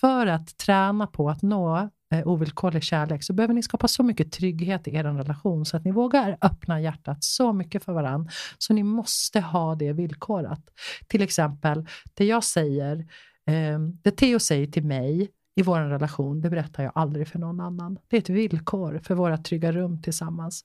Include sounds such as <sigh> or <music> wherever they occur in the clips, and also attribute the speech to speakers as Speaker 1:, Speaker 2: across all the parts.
Speaker 1: för att träna på att nå eh, ovillkorlig kärlek så behöver ni skapa så mycket trygghet i er relation så att ni vågar öppna hjärtat så mycket för varandra. Så ni måste ha det villkorat. Till exempel, det jag säger, eh, det Theo säger till mig i vår relation, det berättar jag aldrig för någon annan. Det är ett villkor för våra trygga rum tillsammans.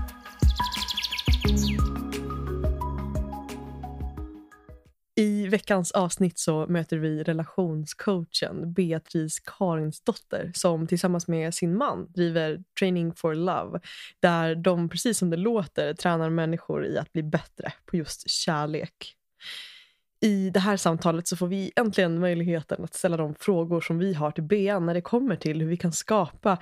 Speaker 2: Veckans avsnitt så möter vi relationscoachen Beatrice Karinsdotter som tillsammans med sin man driver Training for Love där de, precis som det låter, tränar människor i att bli bättre på just kärlek. I det här samtalet så får vi äntligen möjligheten att ställa de frågor som vi har till Bea när det kommer till hur vi kan skapa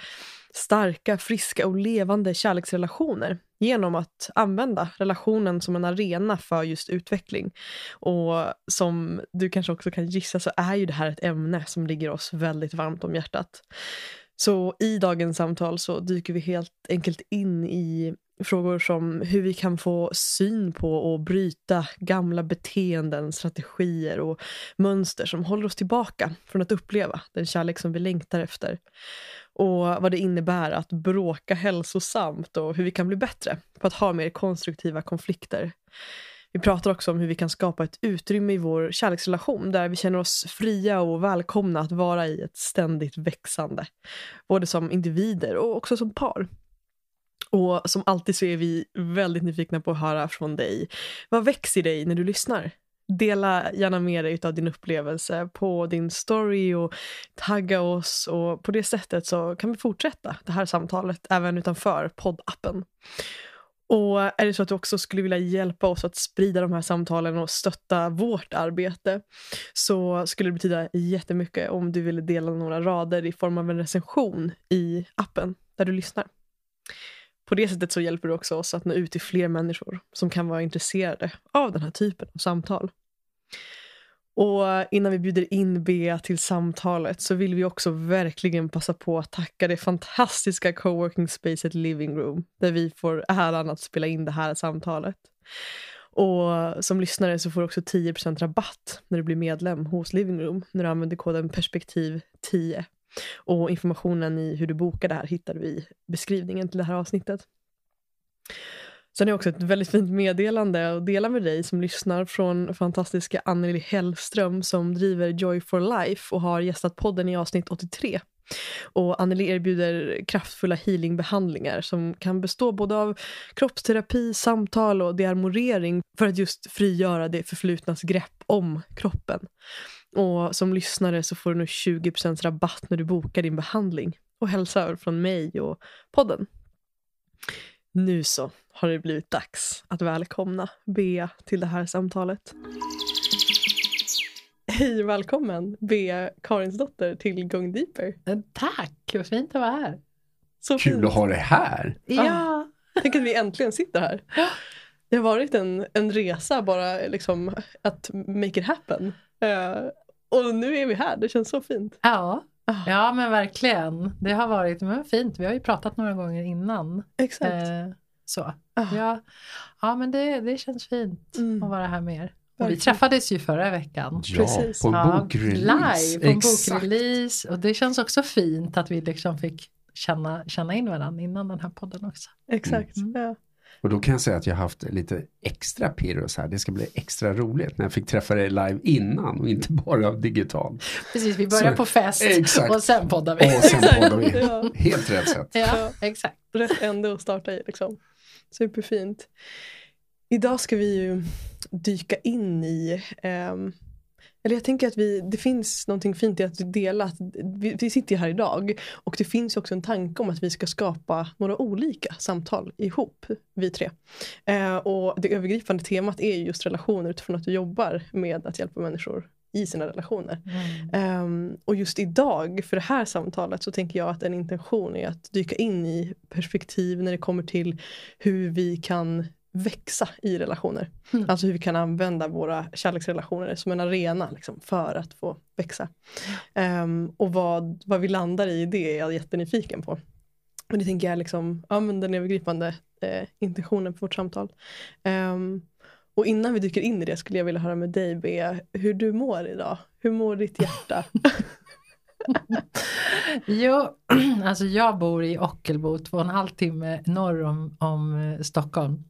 Speaker 2: starka, friska och levande kärleksrelationer genom att använda relationen som en arena för just utveckling. Och som du kanske också kan gissa så är ju det här ett ämne som ligger oss väldigt varmt om hjärtat. Så i dagens samtal så dyker vi helt enkelt in i frågor som hur vi kan få syn på och bryta gamla beteenden, strategier och mönster som håller oss tillbaka från att uppleva den kärlek som vi längtar efter. Och vad det innebär att bråka hälsosamt och hur vi kan bli bättre på att ha mer konstruktiva konflikter. Vi pratar också om hur vi kan skapa ett utrymme i vår kärleksrelation där vi känner oss fria och välkomna att vara i ett ständigt växande. Både som individer och också som par. Och som alltid så är vi väldigt nyfikna på att höra från dig. Vad växer i dig när du lyssnar? Dela gärna med dig av din upplevelse på din story och tagga oss och på det sättet så kan vi fortsätta det här samtalet även utanför poddappen. Och är det så att du också skulle vilja hjälpa oss att sprida de här samtalen och stötta vårt arbete så skulle det betyda jättemycket om du ville dela några rader i form av en recension i appen där du lyssnar. På det sättet så hjälper du också oss att nå ut till fler människor som kan vara intresserade av den här typen av samtal. Och innan vi bjuder in Bea till samtalet så vill vi också verkligen passa på att tacka det fantastiska coworking spacet Living Room där vi får äran att spela in det här samtalet. Och som lyssnare så får du också 10% rabatt när du blir medlem hos Living Room när du använder koden perspektiv 10. Och informationen i hur du bokar det här hittar du i beskrivningen till det här avsnittet. Sen är också ett väldigt fint meddelande att dela med dig som lyssnar från fantastiska Anneli Hellström som driver Joy for Life och har gästat podden i avsnitt 83. Och Anneli erbjuder kraftfulla healingbehandlingar som kan bestå både av kroppsterapi, samtal och dearmorering för att just frigöra det förflutnas grepp om kroppen. Och som lyssnare så får du nu 20% rabatt när du bokar din behandling. Och hälsa från mig och podden. Nu så har det blivit dags att välkomna Bea till det här samtalet. Hej och välkommen Bea Karinsdotter till Going Deeper.
Speaker 1: Eh, tack, vad fint att vara här.
Speaker 2: Så
Speaker 3: Kul
Speaker 2: fint.
Speaker 3: att ha dig här.
Speaker 1: Ja,
Speaker 2: Tänk att vi äntligen sitter här. Det har varit en, en resa bara liksom att make it happen. Eh, och nu är vi här, det känns så fint.
Speaker 1: ja.
Speaker 2: Ah,
Speaker 1: ja men verkligen. Det har varit men fint. Vi har ju pratat några gånger innan.
Speaker 2: Exakt.
Speaker 1: Eh, så.
Speaker 2: Ah,
Speaker 1: Ja, ja men det, det känns fint
Speaker 2: Mm.
Speaker 1: att vara här mer. Och vi träffades ju förra veckan.
Speaker 3: Ja,
Speaker 2: Precis.
Speaker 3: på en
Speaker 1: Ja,
Speaker 3: bokrelease.
Speaker 1: Live på en
Speaker 3: Exakt.
Speaker 1: bokrelease. Och det känns också fint att vi liksom fick känna, känna in varandra innan den här podden också.
Speaker 2: Exakt.
Speaker 1: Mm.
Speaker 2: Ja.
Speaker 3: Och då kan jag säga att jag har haft lite extra pirros här. Det ska bli extra roligt när jag fick träffa dig live innan och inte bara digitalt.
Speaker 1: Precis, vi börjar
Speaker 3: Så-
Speaker 1: på fest
Speaker 3: Exakt.
Speaker 1: och sen poddar vi.
Speaker 3: Och sen poddar vi.
Speaker 2: Ja.
Speaker 3: Helt rätt sätt.
Speaker 1: Ja, exakt.
Speaker 2: Rätt ände att starta i liksom. Superfint. Idag ska vi ju dyka in i ehm, eller jag tänker att vi, det finns någonting fint i att dela. Att vi, vi sitter ju här idag och det finns ju också en tanke om att vi ska skapa några olika samtal ihop, vi tre. Eh, och det övergripande temat är ju just relationer utifrån att du jobbar med att hjälpa människor i sina relationer.
Speaker 1: Mm.
Speaker 2: Um, och just idag, för det här samtalet, så tänker jag att en intention är att dyka in i perspektiv när det kommer till hur vi kan växa i relationer.
Speaker 1: Mm.
Speaker 2: Alltså hur vi kan använda våra kärleksrelationer som en arena liksom, för att få växa. Um, och vad, vad vi landar i det är jag jättenyfiken på. Och det tänker jag är liksom, ja, men den övergripande eh, intentionen för vårt samtal. Um, och innan vi dyker in i det skulle jag vilja höra med dig Bea, hur du mår idag. Hur mår ditt hjärta? <laughs>
Speaker 1: Jo, <clears throat> alltså jag bor i Ockelbo, två och en halv timme norr om, om eh, Stockholm.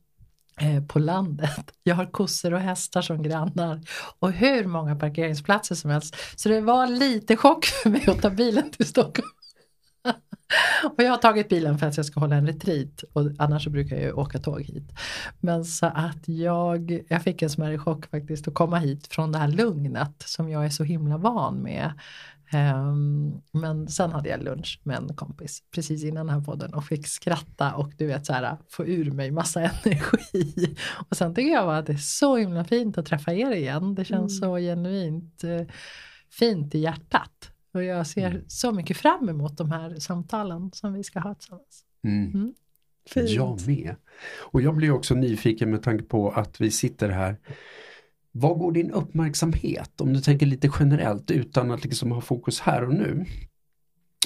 Speaker 1: Eh, på landet. Jag har kossor och hästar som grannar och hur många parkeringsplatser som helst. Så det var lite chock för mig att ta bilen till Stockholm. <laughs> Och jag har tagit bilen för att jag ska hålla en retreat och annars så brukar jag ju åka tåg hit. Men så att jag, jag fick en smärre chock faktiskt att komma hit från det här lugnet som jag är så himla van med. Ehm, men sen hade jag lunch med en kompis precis innan den här podden och fick skratta och du vet så här få ur mig massa <laughs> energi. Och sen tycker jag bara att det är så himla fint att träffa er igen. Det känns så genuint eh, fint i hjärtat. Och jag ser så mycket fram emot de här samtalen som vi ska ha tillsammans.
Speaker 3: Mm.
Speaker 1: Mm.
Speaker 2: Fint.
Speaker 3: Jag med. Och jag blir också nyfiken med tanke på att vi sitter här. Vad går din uppmärksamhet om du tänker lite generellt utan att liksom ha fokus här och nu?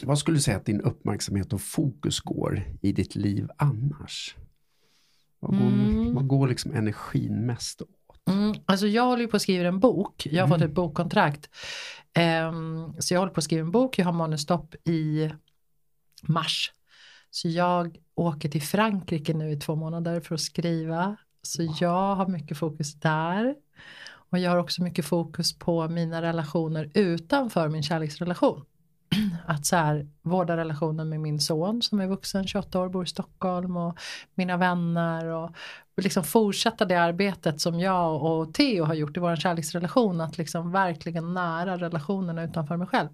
Speaker 3: Vad skulle du säga att din uppmärksamhet och fokus går i ditt liv annars? Vad går,
Speaker 1: Mm.
Speaker 3: vad går liksom energin mest åt?
Speaker 1: Mm, alltså jag håller ju på att skriva en bok. Jag har
Speaker 3: Mm.
Speaker 1: fått ett bokkontrakt. Ehm, så jag håller på att skriva en bok. Jag har manusstopp i mars. Så jag åker till Frankrike nu i två månader för att skriva. Så jag har mycket fokus där. Och jag har också mycket fokus på mina relationer utanför min kärleksrelation. <clears throat> Att så här, vårda relationen med min son som är vuxen, 28 år, bor i Stockholm och mina vänner och och liksom fortsätta det arbetet som jag och Theo har gjort i vår kärleksrelation. Att liksom verkligen nära relationerna utanför mig själv.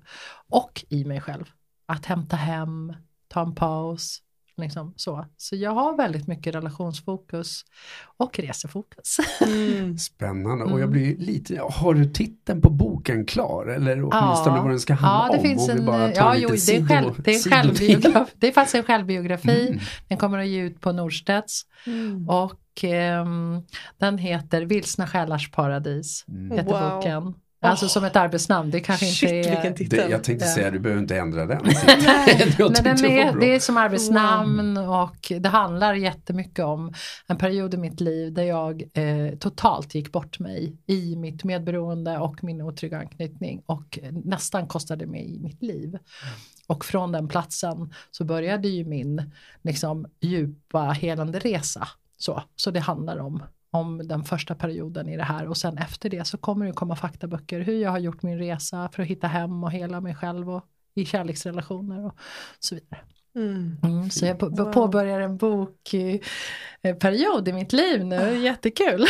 Speaker 1: Och i mig själv. Att hämta hem, ta en paus. Liksom så. så jag har väldigt mycket relationsfokus och resefokus.
Speaker 2: Mm. <laughs>
Speaker 3: Spännande och jag
Speaker 1: Mm.
Speaker 3: blir lite, har du titeln på boken klar? Eller åtminstone
Speaker 1: Ja.
Speaker 3: vad den ska handla
Speaker 1: Ja, det
Speaker 3: om?
Speaker 1: finns
Speaker 3: Om vi
Speaker 1: en,
Speaker 3: bara tar
Speaker 1: ja, jo, det är, själv, det, är självbiografi, det är faktiskt en självbiografi.
Speaker 3: Mm.
Speaker 1: Den kommer att ge ut på Norstedts.
Speaker 2: Mm.
Speaker 1: Och ehm, den heter Vilsna själars paradis.
Speaker 3: Mm.
Speaker 1: Heter
Speaker 2: Wow.
Speaker 1: boken. Alltså som ett arbetsnamn. Det kanske
Speaker 2: Shit,
Speaker 1: inte är...
Speaker 2: vilken titel.
Speaker 3: Det, jag tänkte säga, du behöver inte ändra den.
Speaker 1: Nej, <laughs> men den är,
Speaker 3: bra.
Speaker 1: det är som arbetsnamn och det handlar jättemycket om en period i mitt liv där jag eh, totalt gick bort mig i mitt medberoende och min otrygga anknytning och nästan kostade mig mitt liv. Och från den platsen så började ju min liksom, djupa helande resa. Så, så det handlar om om den första perioden i det här och sen efter det så kommer det komma faktaböcker hur jag har gjort min resa för att hitta hem och hela mig själv och i kärleksrelationer och så vidare.
Speaker 2: Mm.
Speaker 1: Mm, så jag på, påbörjar en bokperiod i mitt liv nu, jättekul.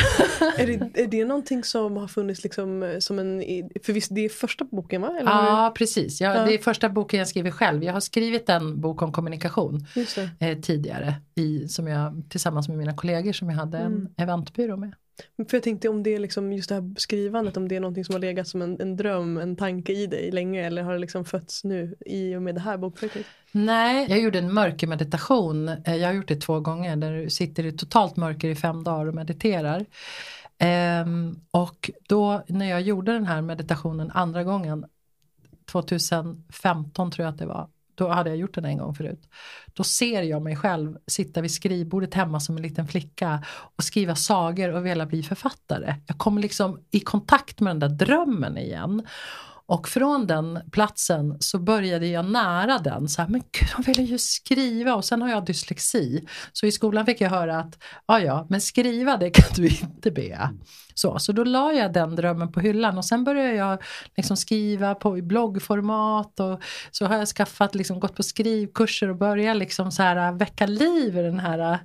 Speaker 2: Är, det, är det någonting som har funnits liksom eh, som en... För visst, det är första boken va? Eller
Speaker 1: ja, precis. Jag,
Speaker 2: Ja.
Speaker 1: Det är första boken jag skriver själv. Jag har skrivit en bok om kommunikation eh, tidigare i, som jag, tillsammans med mina kollegor som jag hade en
Speaker 2: Mm.
Speaker 1: eventbyrå med.
Speaker 2: För jag tänkte om det är liksom just det här skrivandet, om det är någonting som har legat som en, en dröm, en tanke i dig länge eller har det liksom fötts nu i och med det här bokprojektet?
Speaker 1: Nej, jag gjorde en mörkermeditation. Eh, jag har gjort det två gånger där du sitter i totalt mörker i fem dagar och mediterar. Ehm, och då när jag gjorde den här meditationen andra gången, 2015 tror jag att det var, då hade jag gjort den en gång förut. Då ser jag mig själv sitta vid skrivbordet hemma som en liten flicka och skriva sagor och vilja bli författare. Jag kommer liksom i kontakt med den där drömmen igen. Och från den platsen så började jag nära den. Så här, men gud, de ville ju skriva och sen har jag dyslexi. Så i skolan fick jag höra att, ja ja, men skriva det kan du <laughs> inte be. Så, så då la jag den drömmen på hyllan och sen började jag liksom skriva på i bloggformat och så har jag skaffat, liksom, gått på skrivkurser och börjat liksom så här, väcka liv i den här äh,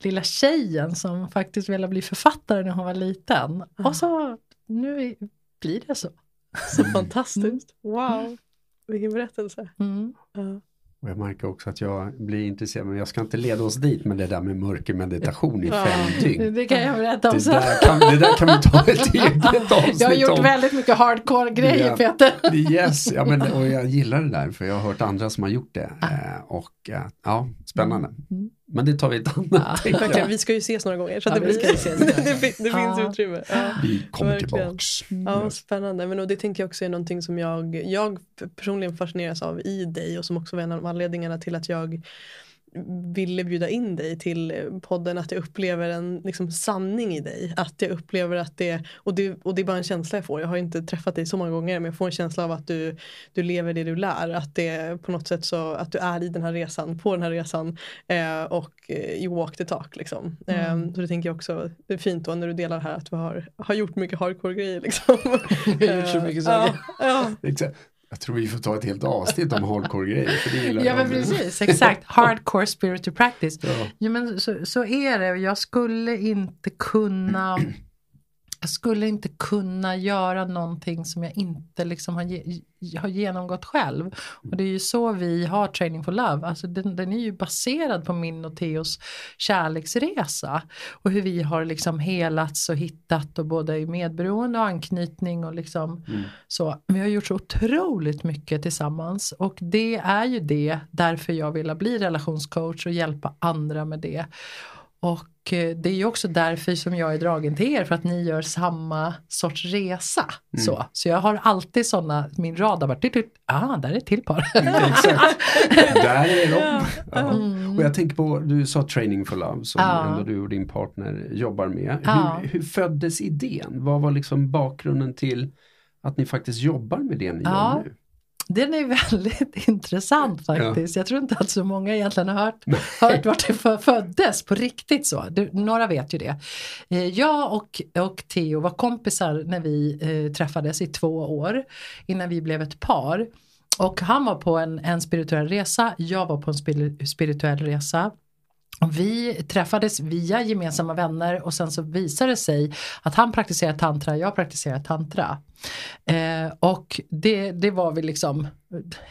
Speaker 1: lilla tjejen som faktiskt ville bli författare när hon var liten. Och så nu blir det så. <laughs>
Speaker 2: Så fantastiskt. Wow. Vilken berättelse.
Speaker 1: Mm.
Speaker 2: Ja.
Speaker 3: Och jag märker också att jag blir intresserad, men jag ska inte leda oss dit med det där med mörker meditation i fem dygn.
Speaker 1: Det kan jag berätta om
Speaker 3: Det
Speaker 1: sen.
Speaker 3: där, kan, det där kan vi ta ett eget avsnitt <laughs>
Speaker 1: Jag har gjort
Speaker 3: om.
Speaker 1: väldigt mycket hardcore grejer
Speaker 3: Ja.
Speaker 1: Peter.
Speaker 3: Yes, ja, men, <laughs> och jag gillar det där för jag har hört andra som har gjort det. Eh, och eh, ja, spännande.
Speaker 1: Mm.
Speaker 3: Men det tar vi ett annat.
Speaker 1: Ja.
Speaker 2: vi ska ju ses några gånger så
Speaker 1: Ja,
Speaker 2: det, blir,
Speaker 1: ska ju ses några
Speaker 2: det, <laughs> det finns
Speaker 1: Ja.
Speaker 2: utrymme. Ja.
Speaker 3: Vi kommer
Speaker 2: Verkligen.
Speaker 3: tillbaks.
Speaker 2: Ja, spännande. Men och det tänker jag också är någonting som jag, jag personligen fascineras av i dig och som också var en av anledningarna till att jag ville bjuda in dig till podden att jag upplever en liksom, sanning i dig. Att jag upplever att det och, det, och det är bara en känsla jag får. Jag har inte träffat dig så många gånger men jag får en känsla av att du, du lever det du lär. Att det på något sätt så att du är i den här resan, på den här resan eh, och eh, you walk the talk liksom.
Speaker 1: Mm.
Speaker 2: Eh, så det tänker jag också, det är fint då när du delar här att du har, har gjort mycket hardcore grejer liksom. <laughs>
Speaker 1: Jag har gjort så mycket <laughs>
Speaker 2: ja,
Speaker 1: saker.
Speaker 2: ja.
Speaker 3: Exakt. Jag tror vi får ta ett helt avsnitt om hardcore-grejer.
Speaker 1: Ja men precis, exakt. <laughs> Hardcore spiritual practice.
Speaker 3: Ja.
Speaker 1: Ja, men så, så är det. Jag skulle inte kunna jag skulle inte kunna göra någonting som jag inte liksom har, ge, har genomgått själv. Och det är ju så vi har Training for Love. Alltså den, den är ju baserad på min och Theos kärleksresa. Och hur vi har liksom helats och hittat och både i medberoende och anknytning och liksom
Speaker 3: Mm.
Speaker 1: så. Vi har gjort så otroligt mycket tillsammans. Och det är ju det därför jag vill bli relationscoach och hjälpa andra med det. Och det är ju också därför som jag är dragen till er för att ni gör samma sorts resa.
Speaker 3: Mm.
Speaker 1: Så, så jag har alltid sådana, min radar bara, tut, tut, ah där är ett till par.
Speaker 3: Exakt. <laughs> Där är de. Ja.
Speaker 1: Mm.
Speaker 3: Och jag tänker på, du sa Training for Love som
Speaker 1: Ja.
Speaker 3: ändå du och din partner jobbar med.
Speaker 1: Ja.
Speaker 3: Hur, hur föddes idén? Vad var liksom bakgrunden till att ni faktiskt jobbar med det ni gör nu?
Speaker 1: Den är väldigt <laughs> intressant faktiskt. Jag tror inte att så många egentligen har hört, hört vart det för- föddes på riktigt så. Du, några vet ju det. Eh, Jag och, och Theo var kompisar när vi eh, träffades i två år innan vi blev ett par. Och han var på en, en spirituell resa, jag var på en spiri- spirituell resa. Vi träffades via gemensamma vänner och sen så visade det sig att han praktiserar tantra, jag praktiserar tantra. Eh, och det, det var vi liksom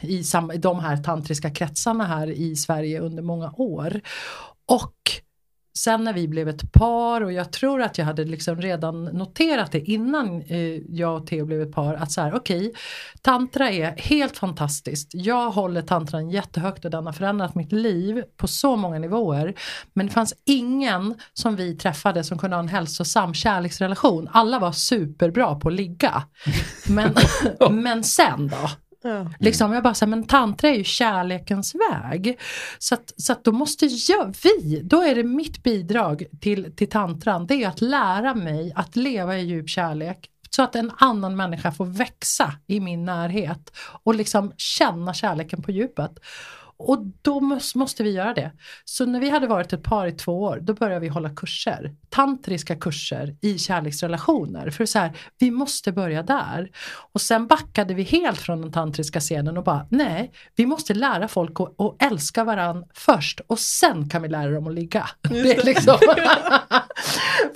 Speaker 1: i, sam, i de här tantriska kretsarna här i Sverige under många år. Och sen när vi blev ett par och jag tror att jag hade liksom redan noterat det innan eh, jag och Theo blev ett par att så här okej, tantra är helt fantastiskt. Jag håller tantran jättehögt och den har förändrat mitt liv på så många nivåer. Men det fanns ingen som vi träffade som kunde ha en hälsosam kärleksrelation. Alla var superbra på att ligga. Men, <laughs> men sen då?
Speaker 2: Ja. Mm.
Speaker 1: Liksom, jag bara säger men tantra är ju kärlekens väg. Så att, så att då måste jag, vi, då är det mitt bidrag till, till tantran, det är att lära mig att leva i djup kärlek. Så att en annan människa får växa i min närhet och liksom känna kärleken på djupet. Och då måste, vi göra det. Så när vi hade varit ett par i två år, då började vi hålla kurser. Tantriska kurser i kärleksrelationer. För så här, vi måste börja där. Och sen backade vi helt från den tantriska scenen och bara, nej, vi måste lära folk att, att älska varann först och sen kan vi lära dem att ligga. Det är, liksom, <laughs>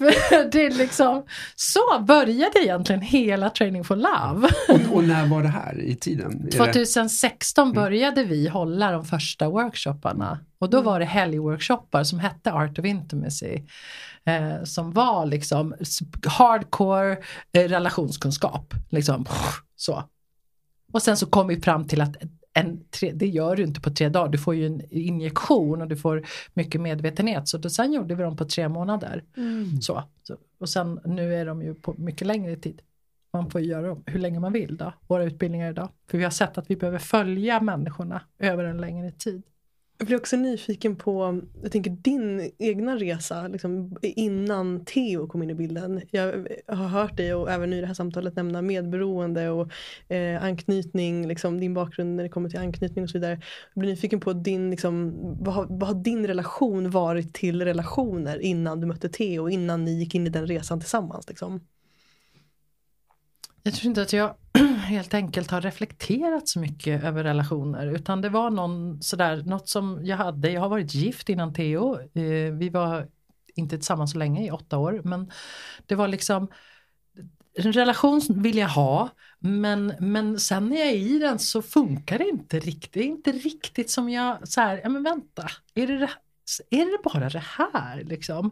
Speaker 1: <laughs> det är liksom, så började egentligen hela Training for Love.
Speaker 3: Och, och när var det här i tiden? Är det-
Speaker 1: 2016 började vi hålla de första workshopparna och då var det helgworkshoppar som hette Art of Intimacy. Eh, som var liksom hardcore eh, relationskunskap. Liksom, så. Och sen så kom vi fram till att en tre, det gör du inte på tre dagar, du får ju en injektion och du får mycket medvetenhet. Så då, sen gjorde vi dem på tre månader. Så, så. Och sen nu är de ju på mycket längre tid. Man får göra dem hur länge man vill då, våra utbildningar idag. För vi har sett att vi behöver följa människorna över en längre tid.
Speaker 2: Jag blir också nyfiken på, jag tänker din egna resa liksom, innan Theo kom in i bilden. Jag har hört dig och även nu i det här samtalet nämna medberoende och eh, anknytning, liksom, din bakgrund när det kommer till anknytning och så vidare. Jag blir nyfiken på din, liksom, vad, har, vad har din relation varit till relationer innan du mötte Theo, innan ni gick in i den resan tillsammans? Liksom?
Speaker 1: Jag tror inte att jag <clears throat> helt enkelt har reflekterat så mycket över relationer utan det var någon sådär, något som jag hade, jag har varit gift innan Theo, eh, vi var inte tillsammans så länge, i åtta år, men det var liksom en relation vill jag ha, men, men sen när jag är i den så funkar det inte riktigt. Det är inte riktigt som jag, så här, ja men vänta, är det, är det bara det här liksom?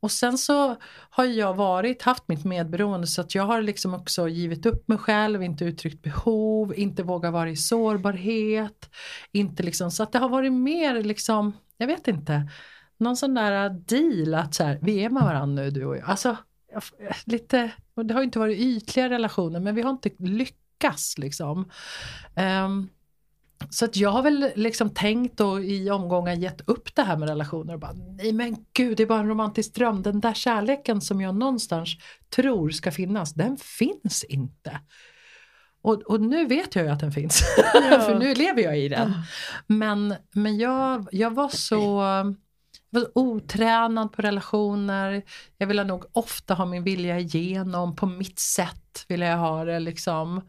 Speaker 1: Och sen så har jag varit, haft mitt medberoende så att jag har liksom också givit upp mig själv, inte uttryckt behov, inte vågat vara i sårbarhet. Inte liksom, så att det har varit mer liksom, jag vet inte, någon sån där deal att så här, vi är med varandra nu du och jag. Alltså, lite, det har inte varit ytliga relationer men vi har inte lyckats liksom. Um, så att jag har väl liksom tänkt och i omgångar gett upp det här med relationer och bara nej men gud det är bara en romantisk dröm. Den där kärleken som jag någonstans tror ska finnas, den finns inte. Och, och nu vet jag ju att den finns, <laughs> ja. för nu lever jag i den. Men, men jag, jag var så jag var otränad på relationer. Jag ville nog ofta ha min vilja igenom på mitt sätt. Ville jag ha det liksom.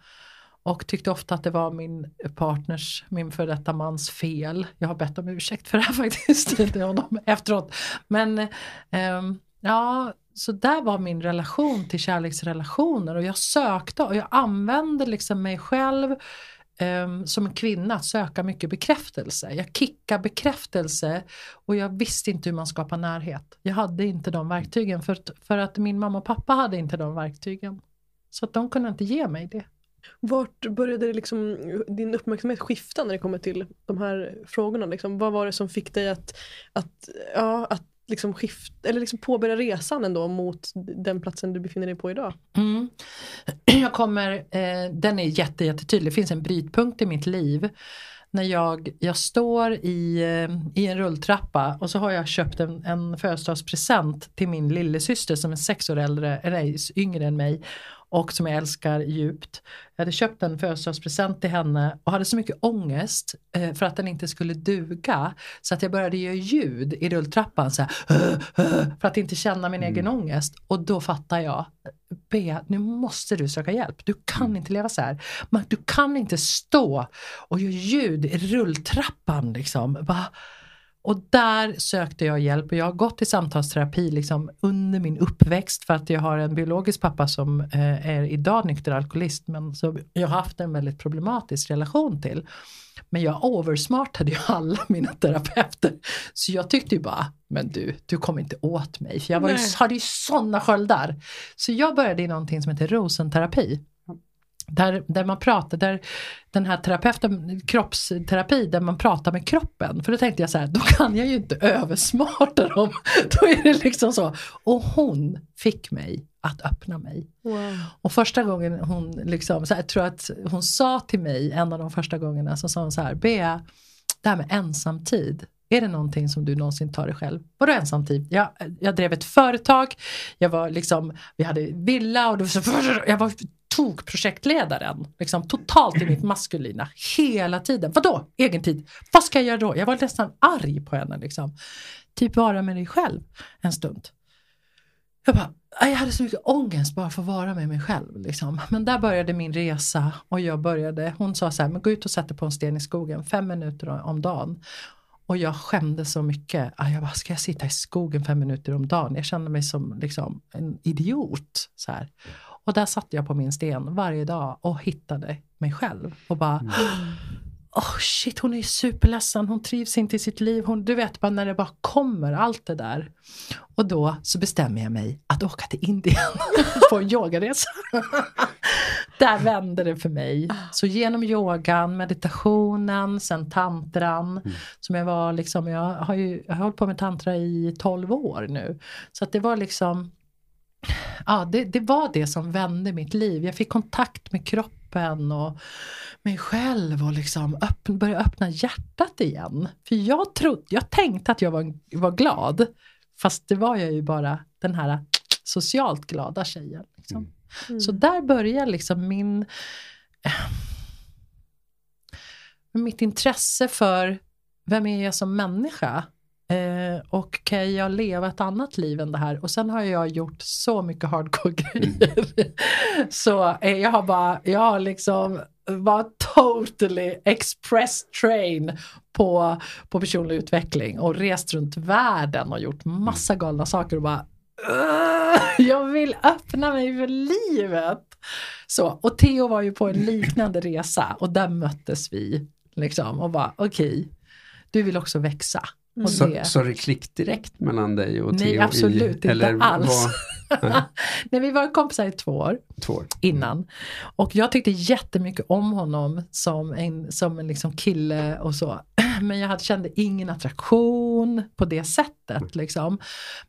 Speaker 1: Och tyckte ofta att det var min partners, min före detta mans fel. Jag har bett om ursäkt för det här <laughs> faktiskt, inte honom efteråt. Men eh, ja, så där var min relation till kärleksrelationer och jag sökte och jag använde liksom mig själv um, som en kvinna att söka mycket bekräftelse. Jag kickar bekräftelse och jag visste inte hur man skapar närhet. Jag hade inte de verktygen för, för att min mamma och pappa hade inte de verktygen. Så att de kunde inte ge mig det.
Speaker 2: Vart började det liksom, din uppmärksamhet skifta när det kommer till de här frågorna? Liksom? Vad var det som fick dig att, att, ja, att liksom skift, eller liksom påbörja resan ändå mot den platsen du befinner dig på idag?
Speaker 1: Mm. <clears throat> Jag kommer, eh, den är jätte, jättetydlig, det finns en brytpunkt i mitt liv när jag, jag står i, eh, i en rulltrappa och så har jag köpt en, en födelsedagspresent till min lillasyster som är sex år äldre, eller yngre än mig och som jag älskar djupt. Jag hade köpt en födelsedagspresent till henne och hade så mycket ångest eh, för att den inte skulle duga så att jag började göra ljud i rulltrappan så här, för att inte känna min mm. egen ångest. Och då fattar jag, Bea, nu måste du söka hjälp. Du kan mm. inte leva så här. Du kan inte stå och göra ljud i rulltrappan liksom. Bara, och där sökte jag hjälp och jag har gått i samtalsterapi liksom under min uppväxt för att jag har en biologisk pappa som eh, är idag nykter alkoholist men som jag har haft en väldigt problematisk relation till. Men jag oversmartade ju alla <laughs> mina terapeuter. Så jag tyckte ju bara, men du, du kom inte åt mig. För jag var ju, hade ju sådana sköldar. Så jag började i någonting som heter rosenterapi. Där, där man pratar, där den här terapeuten, kroppsterapi, där man pratar med kroppen. För då tänkte jag så här, då kan jag ju inte översmarta dem. <laughs> Då är det liksom så. Och hon fick mig att öppna mig. Wow. Och första gången hon liksom, så här, jag tror att hon sa till mig, en av de första gångerna, så sa hon så här, Bea, det här med ensamtid, är det någonting som du någonsin tar dig själv? Vadå ensamtid? Jag, jag drev ett företag, jag var liksom, vi hade villa och det var så, jag var tog projektledaren liksom, totalt i mitt <clears throat> maskulina hela tiden. Vadå egen tid? Vad ska jag göra då? Jag var nästan arg på henne. Liksom. Typ vara med dig själv en stund. Jag bara, jag hade så mycket ångest bara för att vara med mig själv. Liksom. Men där började min resa och jag började, hon sa så här, men gå ut och sätt dig på en sten i skogen fem minuter om dagen. Och jag skämde så mycket. Jag bara, ska jag sitta i skogen fem minuter om dagen? Jag kände mig som liksom, en idiot. Så här. Och där satt jag på min sten varje dag och hittade mig själv. Och bara, mm. oh shit hon är superledsen, hon trivs inte i sitt liv. Hon, du vet bara när det bara kommer allt det där. Och då så bestämmer jag mig att åka till Indien <laughs> på en yogaresa. <laughs> där vände det för mig. Så genom yogan, meditationen, sen tantran. Mm. Som jag var liksom, jag har ju jag har hållit på med tantra i 12 år nu. Så att det var liksom ja, det, det, var det som vände mitt liv. Jag fick kontakt med kroppen och mig själv och liksom öppna, börja öppna hjärtat igen. För jag, trodde, jag tänkte att jag var, var glad, fast det var jag ju bara den här socialt glada tjejen. Liksom. Mm. mm. Så där började liksom min äh, mitt intresse för vem är jag som människa? Eh, och kan jag leva ett annat liv än det här? Och sen har jag gjort så mycket hardcore grejer. <laughs> så eh, jag har bara, jag har liksom var totally express train på, på personlig utveckling och rest runt världen och gjort massa galna saker och bara "Ugh, jag vill öppna mig för livet. Så, och Theo var ju på en liknande resa och där möttes vi. Liksom, och bara okej, du vill också växa. Och
Speaker 3: Så, så det klick direkt mellan dig och
Speaker 1: Nej,
Speaker 3: Theo?
Speaker 1: absolut
Speaker 3: i,
Speaker 1: inte
Speaker 3: eller
Speaker 1: alls.
Speaker 3: Var, <laughs>
Speaker 1: Nej, vi var kompisar i två år
Speaker 3: två år.
Speaker 1: innan. Och jag tyckte jättemycket om honom som en, som en liksom kille och så. Men jag hade, kände ingen attraktion på det sättet. Liksom.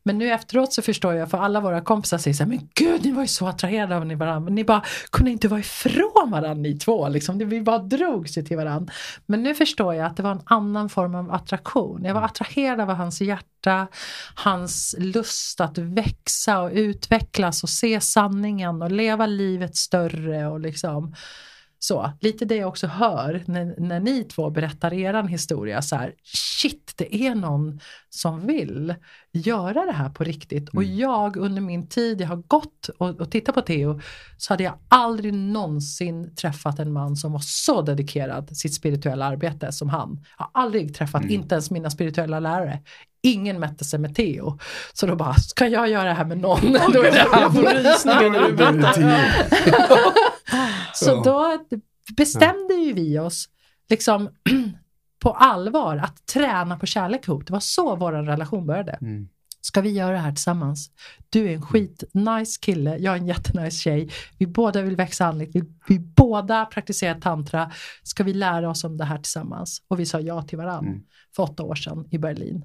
Speaker 1: Men nu efteråt så förstår jag, för alla våra kompisar säger så här, men gud ni var ju så attraherade av varandra. Men ni bara kunde inte vara ifrån varandra ni två. Liksom. Vi bara drogs sig till varandra. Men nu förstår jag att det var en annan form av attraktion. Jag var attraherad av hans hjärta, hans lust att växa och utvecklas och se sanningen och leva livet större och liksom så, lite det jag också hör när, när ni två berättar eran historia så här, shit det är någon som vill göra det här på riktigt och jag under min tid jag har gått och, och tittat på Theo så hade jag aldrig någonsin träffat en man som var så dedikerad sitt spirituella arbete som han. Jag har aldrig träffat, inte ens mina spirituella lärare. Ingen mätte sig med Theo. Så då bara, ska jag göra det här med någon? då är det
Speaker 2: Jag får rysningar när du berättar. <laughs>
Speaker 1: Så då bestämde ju vi oss liksom <clears throat> på allvar att träna på kärlek ihop. Det var så vår relation började.
Speaker 3: Mm.
Speaker 1: Ska vi göra det här tillsammans? Du är en skitnice kille, jag är en jättenice tjej. Vi båda vill växa andligt, vi, vi båda praktiserar tantra. Ska vi lära oss om det här tillsammans? Och vi sa ja till varandra
Speaker 3: Mm.
Speaker 1: för åtta år sedan i Berlin.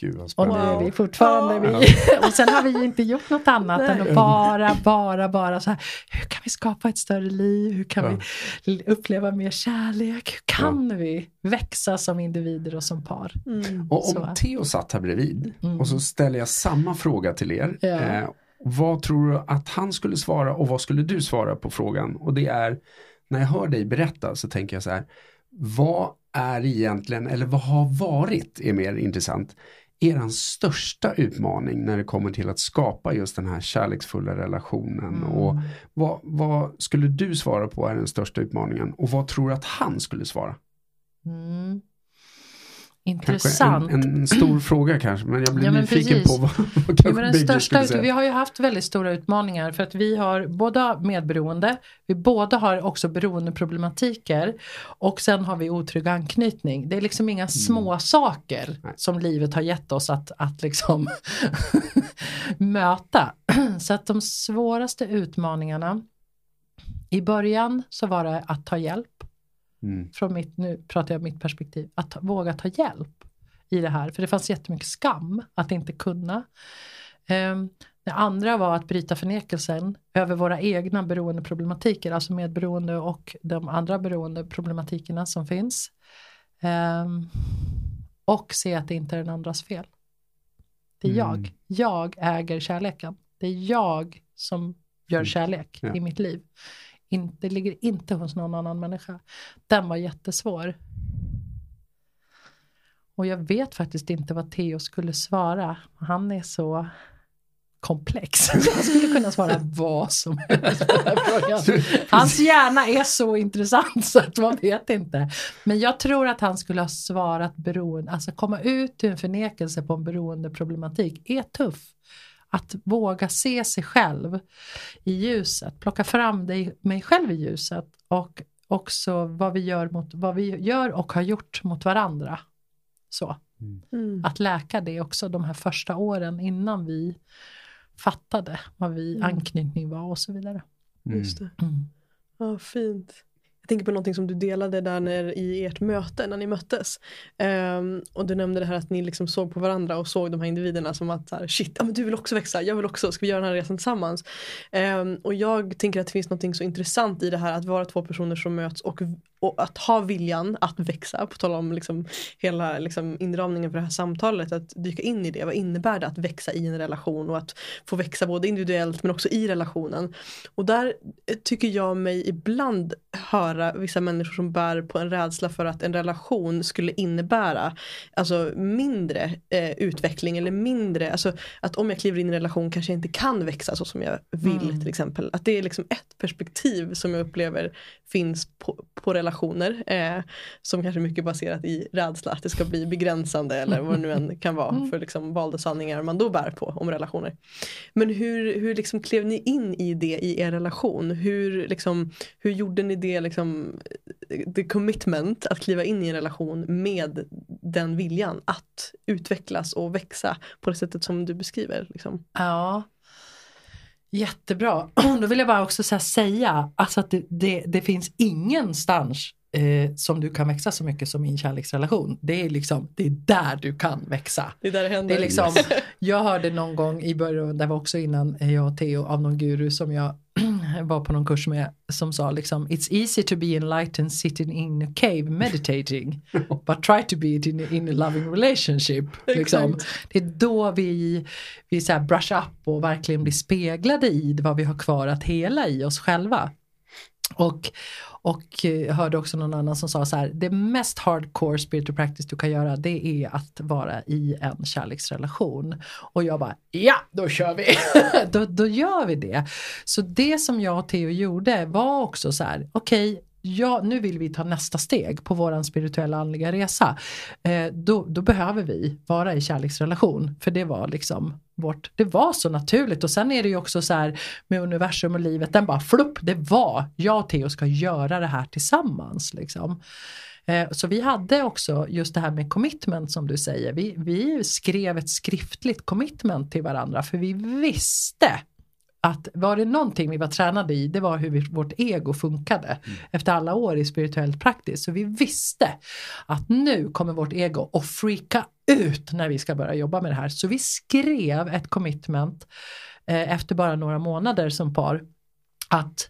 Speaker 3: Gud
Speaker 1: Och nu är vi fortfarande vi. <laughs> Och sen har vi ju inte gjort något annat än att bara, bara, bara så här. Hur kan vi skapa ett större liv? Hur kan
Speaker 3: Ja.
Speaker 1: vi uppleva mer kärlek? Hur kan vi växa som individer och som par?
Speaker 2: Mm.
Speaker 3: Och om
Speaker 1: Så.
Speaker 3: Theo satt här bredvid
Speaker 1: Mm.
Speaker 3: och så ställer jag samma fråga till er.
Speaker 1: Ja.
Speaker 3: Eh, vad tror du att han skulle svara och vad skulle du svara på frågan? Och det är, när jag hör dig berätta så tänker jag så här, vad är egentligen, eller vad har varit, är mer intressant, eran största utmaning när det kommer till att skapa just den här kärleksfulla relationen
Speaker 1: Mm.
Speaker 3: och vad, vad skulle du svara på är den största utmaningen och vad tror du att han skulle svara?
Speaker 1: Mm. Intressant.
Speaker 3: en, en stor <clears throat> fråga kanske, men jag blir
Speaker 1: Ja,
Speaker 3: nyfiken
Speaker 1: precis.
Speaker 3: på vad, vad
Speaker 1: Ja, men den största
Speaker 3: säga.
Speaker 1: vi har ju haft väldigt stora utmaningar för att vi har båda medberoende, vi båda har också beroendeproblematiker och sen har vi otrygg anknytning. Det är liksom inga små saker
Speaker 3: Mm. Nej.
Speaker 1: som livet har gett oss att, att liksom <laughs> möta. <clears throat> Så att de svåraste utmaningarna i början så var det att ta hjälp
Speaker 3: Mm.
Speaker 1: från mitt, nu pratar jag mitt perspektiv, att ta, våga ta hjälp i det här. För det fanns jättemycket skam att inte kunna. Um, det andra var att bryta förnekelsen över våra egna beroendeproblematiker, alltså medberoende och de andra beroendeproblematikerna som finns. Ehm, och se att det inte är den andras fel. Det är
Speaker 3: Mm.
Speaker 1: jag. Jag äger kärleken. Det är jag som gör
Speaker 3: Mm.
Speaker 1: kärlek
Speaker 3: Ja.
Speaker 1: i mitt liv. In, det ligger inte hos någon annan människa. Den var jättesvår. Och jag vet faktiskt inte vad Theo skulle svara. Han är så komplex. <laughs> Han skulle kunna svara vad som helst på den här frågan. <laughs> Hans hjärna är så intressant så att man vet inte. Men jag tror att han skulle ha svarat beroende, alltså komma ut ur en förnekelse på en beroendeproblematik är tuff. Att våga se sig själv i ljuset, plocka fram dig, mig själv i ljuset och också vad vi, gör mot, vad vi gör och har gjort mot varandra. Så,
Speaker 2: Mm.
Speaker 1: att läka det också de här första åren innan vi fattade vad vi
Speaker 2: Mm.
Speaker 1: anknytning var och så vidare.
Speaker 3: Mm.
Speaker 2: Just det.
Speaker 1: Mm.
Speaker 2: Ja, fint. Jag tänker på någonting som du delade där när, i ert möte, när ni möttes. Um, och du nämnde det här att ni liksom såg på varandra och såg de här individerna som att så här, shit, ja, men du vill också växa, jag vill också, ska vi göra den här resan tillsammans? Um, och jag tänker att det finns någonting så intressant i det här att vara två personer som möts och, och att ha viljan att växa, på tal om liksom hela liksom inramningen för det här samtalet, att dyka in i det. Vad innebär det att växa i en relation och att få växa både individuellt men också i relationen? Och där eh, tycker jag mig ibland höra vissa människor som bär på en rädsla för att en relation skulle innebära alltså mindre eh, utveckling eller mindre, alltså att om jag kliver in i en relation kanske jag inte kan växa så som jag vill
Speaker 1: Mm.
Speaker 2: till exempel. Att det är liksom ett perspektiv som jag upplever finns på, på relationer eh, som kanske är mycket baserat i rädsla att det ska bli begränsande eller vad det nu än <laughs> kan vara
Speaker 1: Mm.
Speaker 2: för liksom valda sanningar man då bär på om relationer. Men hur, hur liksom klev ni in i det i er relation? Hur, liksom, hur gjorde ni det, liksom, the commitment att kliva in i en relation med den viljan att utvecklas och växa på det sättet som du beskriver? Liksom?
Speaker 1: Ja. Jättebra. <clears throat> Då vill jag bara också så säga alltså att det, det, det finns ingenstans eh, som du kan växa så mycket som i en kärleksrelation. Det är liksom, det är där du kan växa.
Speaker 2: Det är där det händer.
Speaker 1: Det är liksom, jag hörde någon gång i början, det var också innan jag och Theo, av någon guru som jag <clears throat> var på någon kurs med, som sa liksom It's easy to be enlightened sitting in a cave meditating, <laughs> but try to be it in, in a loving relationship. <laughs> Liksom. Det är då vi, vi så här brush up och verkligen blir speglade i vad vi har kvar att hela i oss själva. Och, och eh, jag hörde också någon annan som sa så här, det mest hardcore spiritual practice du kan göra det är att vara i en kärleksrelation. Och jag bara, ja då kör vi, <laughs> då, då gör vi det. Så det som jag och Theo gjorde var också så här, okej, Ja, nu vill vi ta nästa steg på våran spirituella andliga resa. Eh, då, då behöver vi vara i kärleksrelation. För det var liksom vårt, det var så naturligt. Och sen är det ju också så här med universum och livet, den bara flupp, det var, jag och Theo ska göra det här tillsammans. Liksom. Eh, Så vi hade också just det här med commitment som du säger. Vi, vi skrev ett skriftligt commitment till varandra för vi visste att var det någonting vi var tränade i det var hur vi, vårt ego funkade efter alla år i spirituellt praktiskt. Så vi visste att nu kommer vårt ego att freaka ut när vi ska börja jobba med det här. Så vi skrev ett commitment eh, efter bara några månader som par att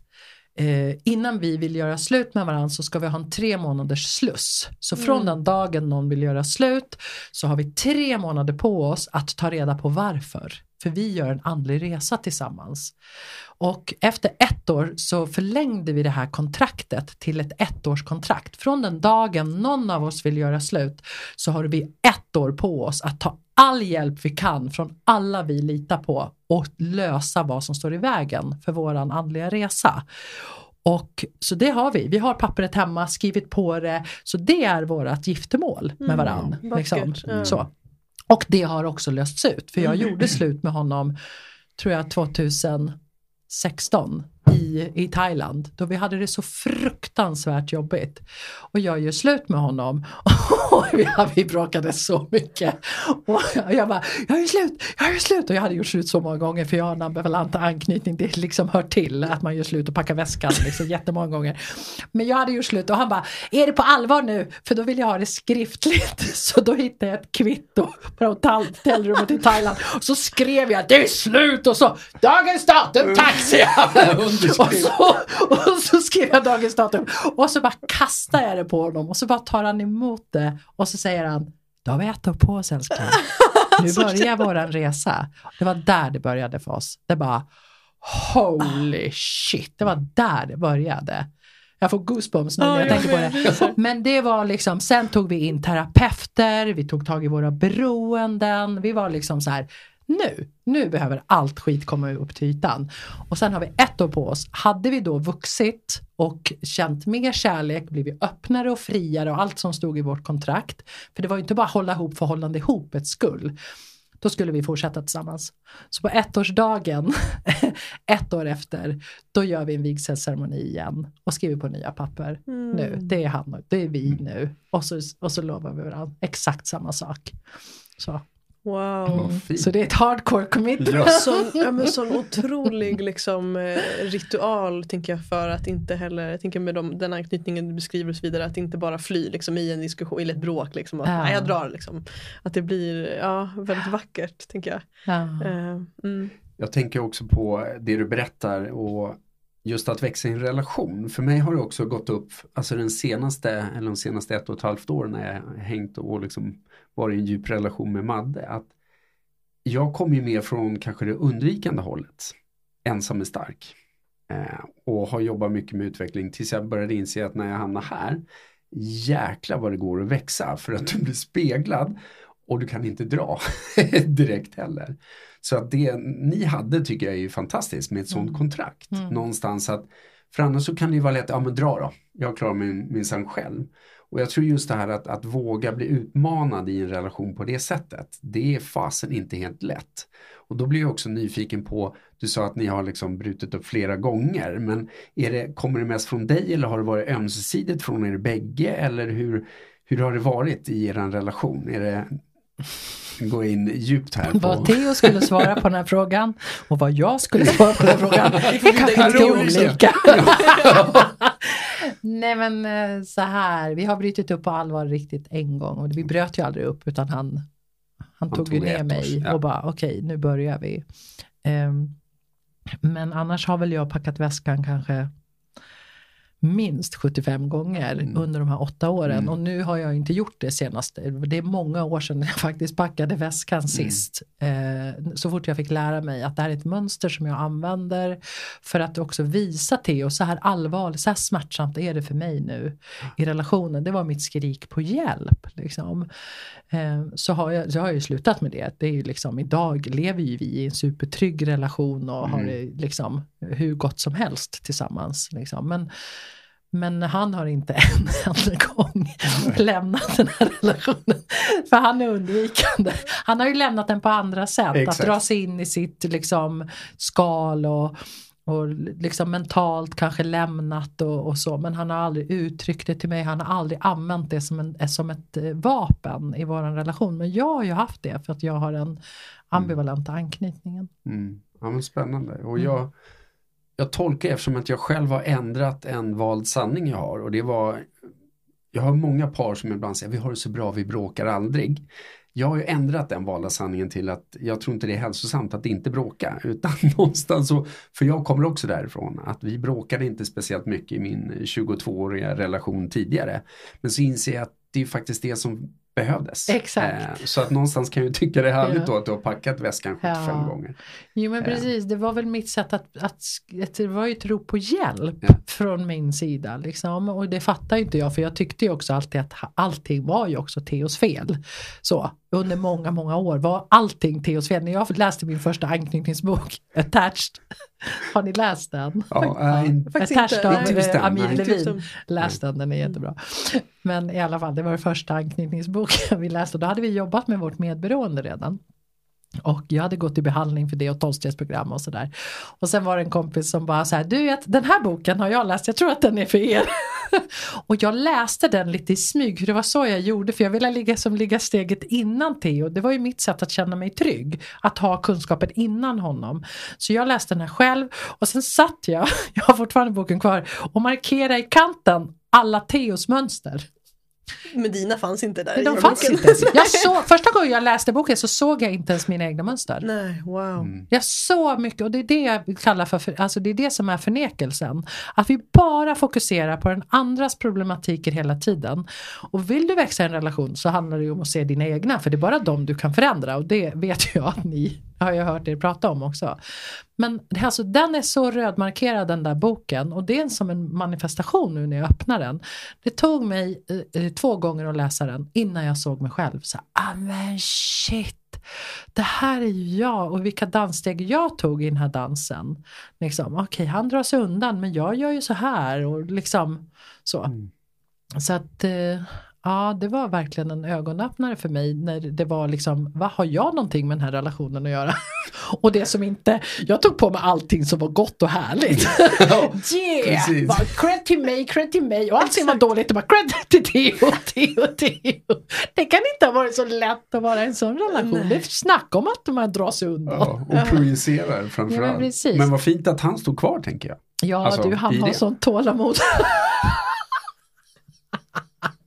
Speaker 1: eh, innan vi vill göra slut med varandra så ska vi ha en tre månaders sluss. Så från den dagen någon vill göra slut så har vi tre månader på oss att ta reda på varför. För vi gör en andlig resa tillsammans. Och efter ett år så förlängde vi det här kontraktet till ett ettårskontrakt. Från den dagen någon av oss vill göra slut så har vi ett år på oss att ta all hjälp vi kan från alla vi litar på och lösa vad som står i vägen för våran andliga resa. Och så det har vi. Vi har pappret hemma, skrivit på det. Så det är vårat giftermål med
Speaker 2: Mm,
Speaker 1: varann.
Speaker 2: vackert.
Speaker 1: liksom. Så. Och det har också lösts ut. För jag gjorde slut med honom, tror jag 2016 i, i Thailand. Då vi hade det så fruktansvärt jobbigt. Och jag gör slut med honom. <laughs> Och vi, vi bråkade så mycket. Och jag bara, jag gör slut, jag gör slut. Och jag hade gjort slut så många gånger för jag har en ambivalent anknytning. Det liksom hör till att man gör slut och packar väskan liksom, <laughs> jättemånga gånger. Men jag hade gjort slut och han bara, är det på allvar nu? För då vill jag ha det skriftligt. <laughs> Så då hittade jag ett kvitto på hotellrummet i Thailand. Och så skrev jag, det är slut! Och så, dagens datum, jag. Och så, och så skrev jag dagens datum och så bara kastar jag det på honom och så bara tar han emot det och så säger han, då har vi ett år på oss älskling. Nu börjar våran resa. Det var där det började för oss. Det bara, holy shit, det var där det började. Jag får goosebumps nu när
Speaker 2: Ja,
Speaker 1: jag
Speaker 2: jag
Speaker 1: tänker på det. Men det var liksom, sen tog vi in terapeuter, vi tog tag i våra beroenden, vi var liksom så här, nu, nu behöver allt skit komma upp till ytan. Och sen har vi ett år på oss. Hade vi då vuxit och känt mer kärlek, blivit öppnare och friare och allt som stod i vårt kontrakt. För det var ju inte bara hålla ihop för hållande ihopets skull. Då skulle vi fortsätta tillsammans. Så på ettårsdagen, <laughs> ett år efter, då gör vi en vigselceremoni igen och skriver på nya papper.
Speaker 2: Mm.
Speaker 1: Nu, det är han det är vi nu. Och så, och så lovar vi varandra exakt samma sak. Så,
Speaker 2: Wow.
Speaker 1: Så det är ett hardcore commitment.
Speaker 3: Ja.
Speaker 2: Sån, ja, men sån otrolig liksom, eh, ritual tänker jag för att inte heller, jag tänker med de, den anknytningen du beskriver och så vidare, att inte bara fly liksom, i en diskussion, eller ett bråk, liksom, att
Speaker 1: Ja.
Speaker 2: nej, jag drar liksom. Att det blir ja, väldigt vackert tänker jag.
Speaker 1: Ja.
Speaker 2: Eh, mm.
Speaker 3: Jag tänker också på det du berättar och just att växa i en relation. För mig har det också gått upp, alltså den senaste, eller de senaste ett och ett halvt åren när jag hängt och liksom varit i en djup relation med Madde, att jag kommer ju mer från kanske det undvikande hållet. Ensam är stark. Eh, och har jobbat mycket med utveckling tills jag började inse att när jag hamnar här, jäklar vad det går att växa för att <laughs> du blir speglad och du kan inte dra <laughs> direkt heller. Så att det ni hade tycker jag är ju fantastiskt med ett sånt
Speaker 1: Mm.
Speaker 3: kontrakt.
Speaker 1: Mm.
Speaker 3: Någonstans att För annars så kan det ju vara lätt, ja men dra då, jag klarar mig minsann själv. Och jag tror just det här att, att våga bli utmanad i en relation på det sättet, det är fasen inte helt lätt. Och då blir jag också nyfiken på, du sa att ni har liksom brutit upp flera gånger, men är det, kommer det mest från dig eller har det varit ömsesidigt från er bägge eller hur, hur har det varit i er relation? Är det, gå in djupt här.
Speaker 1: Vad Theo skulle svara på den här frågan och vad jag skulle svara på den här frågan <laughs> det kanske inte olika. <laughs> Nej men eh, så här, vi har brutit upp på allvar riktigt en gång och vi bröt ju aldrig upp utan han, han, han tog, tog ju ner mig ja. och bara okej okay, nu börjar vi. Um, men annars har väl jag packat väskan kanske minst 75 gånger mm. under de här åtta åren mm. och nu har jag inte gjort det senaste. Det är många år sedan jag <laughs> faktiskt packade väskan mm. sist. Eh, så fort jag fick lära mig att det här är ett mönster som jag använder för att också visa Theo så här allvarligt, så här smärtsamt är det för mig nu i relationen. Det var mitt skrik på hjälp. Liksom. Eh, så, har jag, så har jag ju slutat med det. det är ju liksom, idag lever ju vi i en supertrygg relation och har mm. det liksom hur gott som helst tillsammans. Liksom. Men, men han har inte <laughs> en enda gång lämnat den här relationen. För han är undvikande. Han har ju lämnat den på andra sätt. Exakt. Att dra sig in i sitt liksom, skal och, och liksom mentalt kanske lämnat och, och, så. Men han har aldrig uttryckt det till mig. Han har aldrig använt det som, en, som ett eh, vapen i vår relation. Men jag har ju haft det för att jag har den ambivalenta anknytningen.
Speaker 3: Mm. Ja men spännande. Och jag mm jag tolkar eftersom att jag själv har ändrat en vald sanning jag har och det var Jag har många par som ibland säger vi har det så bra, vi bråkar aldrig. Jag har ju ändrat den valda sanningen till att jag tror inte det är hälsosamt att inte bråka <laughs> utan någonstans så, för jag kommer också därifrån att vi bråkade inte speciellt mycket i min 22-åriga relation tidigare. Men så inser jag att det är faktiskt det som behövdes.
Speaker 1: Exakt.
Speaker 3: Eh, så att någonstans kan jag tycka det är härligt ja. då att du har packat väskan 75 ja. gånger.
Speaker 1: Jo men eh. precis, det var väl mitt sätt att, att, att det var ju ett rop på hjälp ja. från min sida. Liksom. Och det fattar inte jag för jag tyckte ju också alltid att allting var ju också Teos fel. Så under många, många år var allting Theos fel. När jag läste min första anknytningsbok, <laughs> Attached, har ni läst den?
Speaker 3: Ja, äh,
Speaker 1: Attached av äh, Amir Levin. Läs den, den är jättebra. Men i alla fall, det var första anknytningsboken <laughs> vi läste då hade vi jobbat med vårt medberoende redan. Och jag hade gått i behandling för det och tolvstegsprogram och sådär. Och sen var det en kompis som bara så här, du vet den här boken har jag läst, jag tror att den är för er. <laughs> och jag läste den lite i smyg, för det var så jag gjorde, för jag ville ligga, som ligga steget innan Theo. Det var ju mitt sätt att känna mig trygg, att ha kunskapen innan honom. Så jag läste den här själv och sen satt jag, <laughs> jag har fortfarande boken kvar, och markerade i kanten alla Teos mönster.
Speaker 2: Men dina fanns inte där
Speaker 1: De fanns inte ens. Jag <laughs> såg, första gången jag läste boken så såg jag inte ens mina egna mönster.
Speaker 2: Nej, wow.
Speaker 1: Mm. Jag såg mycket och det är det jag kallar för, alltså det är det som är förnekelsen. Att vi bara fokuserar på den andras problematiker hela tiden. Och vill du växa i en relation så handlar det ju om att se dina egna för det är bara dem du kan förändra och det vet jag att ni har jag hört er prata om också. Men alltså, den är så rödmarkerad den där boken och det är som en manifestation nu när jag öppnar den. Det tog mig eh, eh två gånger att läsa den innan jag såg mig själv. Så, ah men shit, det här är ju jag och vilka danssteg jag tog i den här dansen. Liksom, Okej, okay, han drar sig undan men jag gör ju så här och liksom så. Mm. Så att eh, Ja, det var verkligen en ögonöppnare för mig när det var liksom, vad har jag någonting med den här relationen att göra? <laughs> och det som inte, jag tog på mig allting som var gott och härligt. <laughs> <laughs> yeah! Bara, cred till mig, cred till mig och allt som var dåligt, bara cred till Theo, Theo, Theo. Det kan inte ha varit så lätt att vara i en sån relation. Nej. Det är snack om att man drar sig undan.
Speaker 3: Ja, och projicerar framförallt. Ja, men, men vad fint att han stod kvar tänker jag.
Speaker 1: Ja, alltså, du han har sånt tålamod.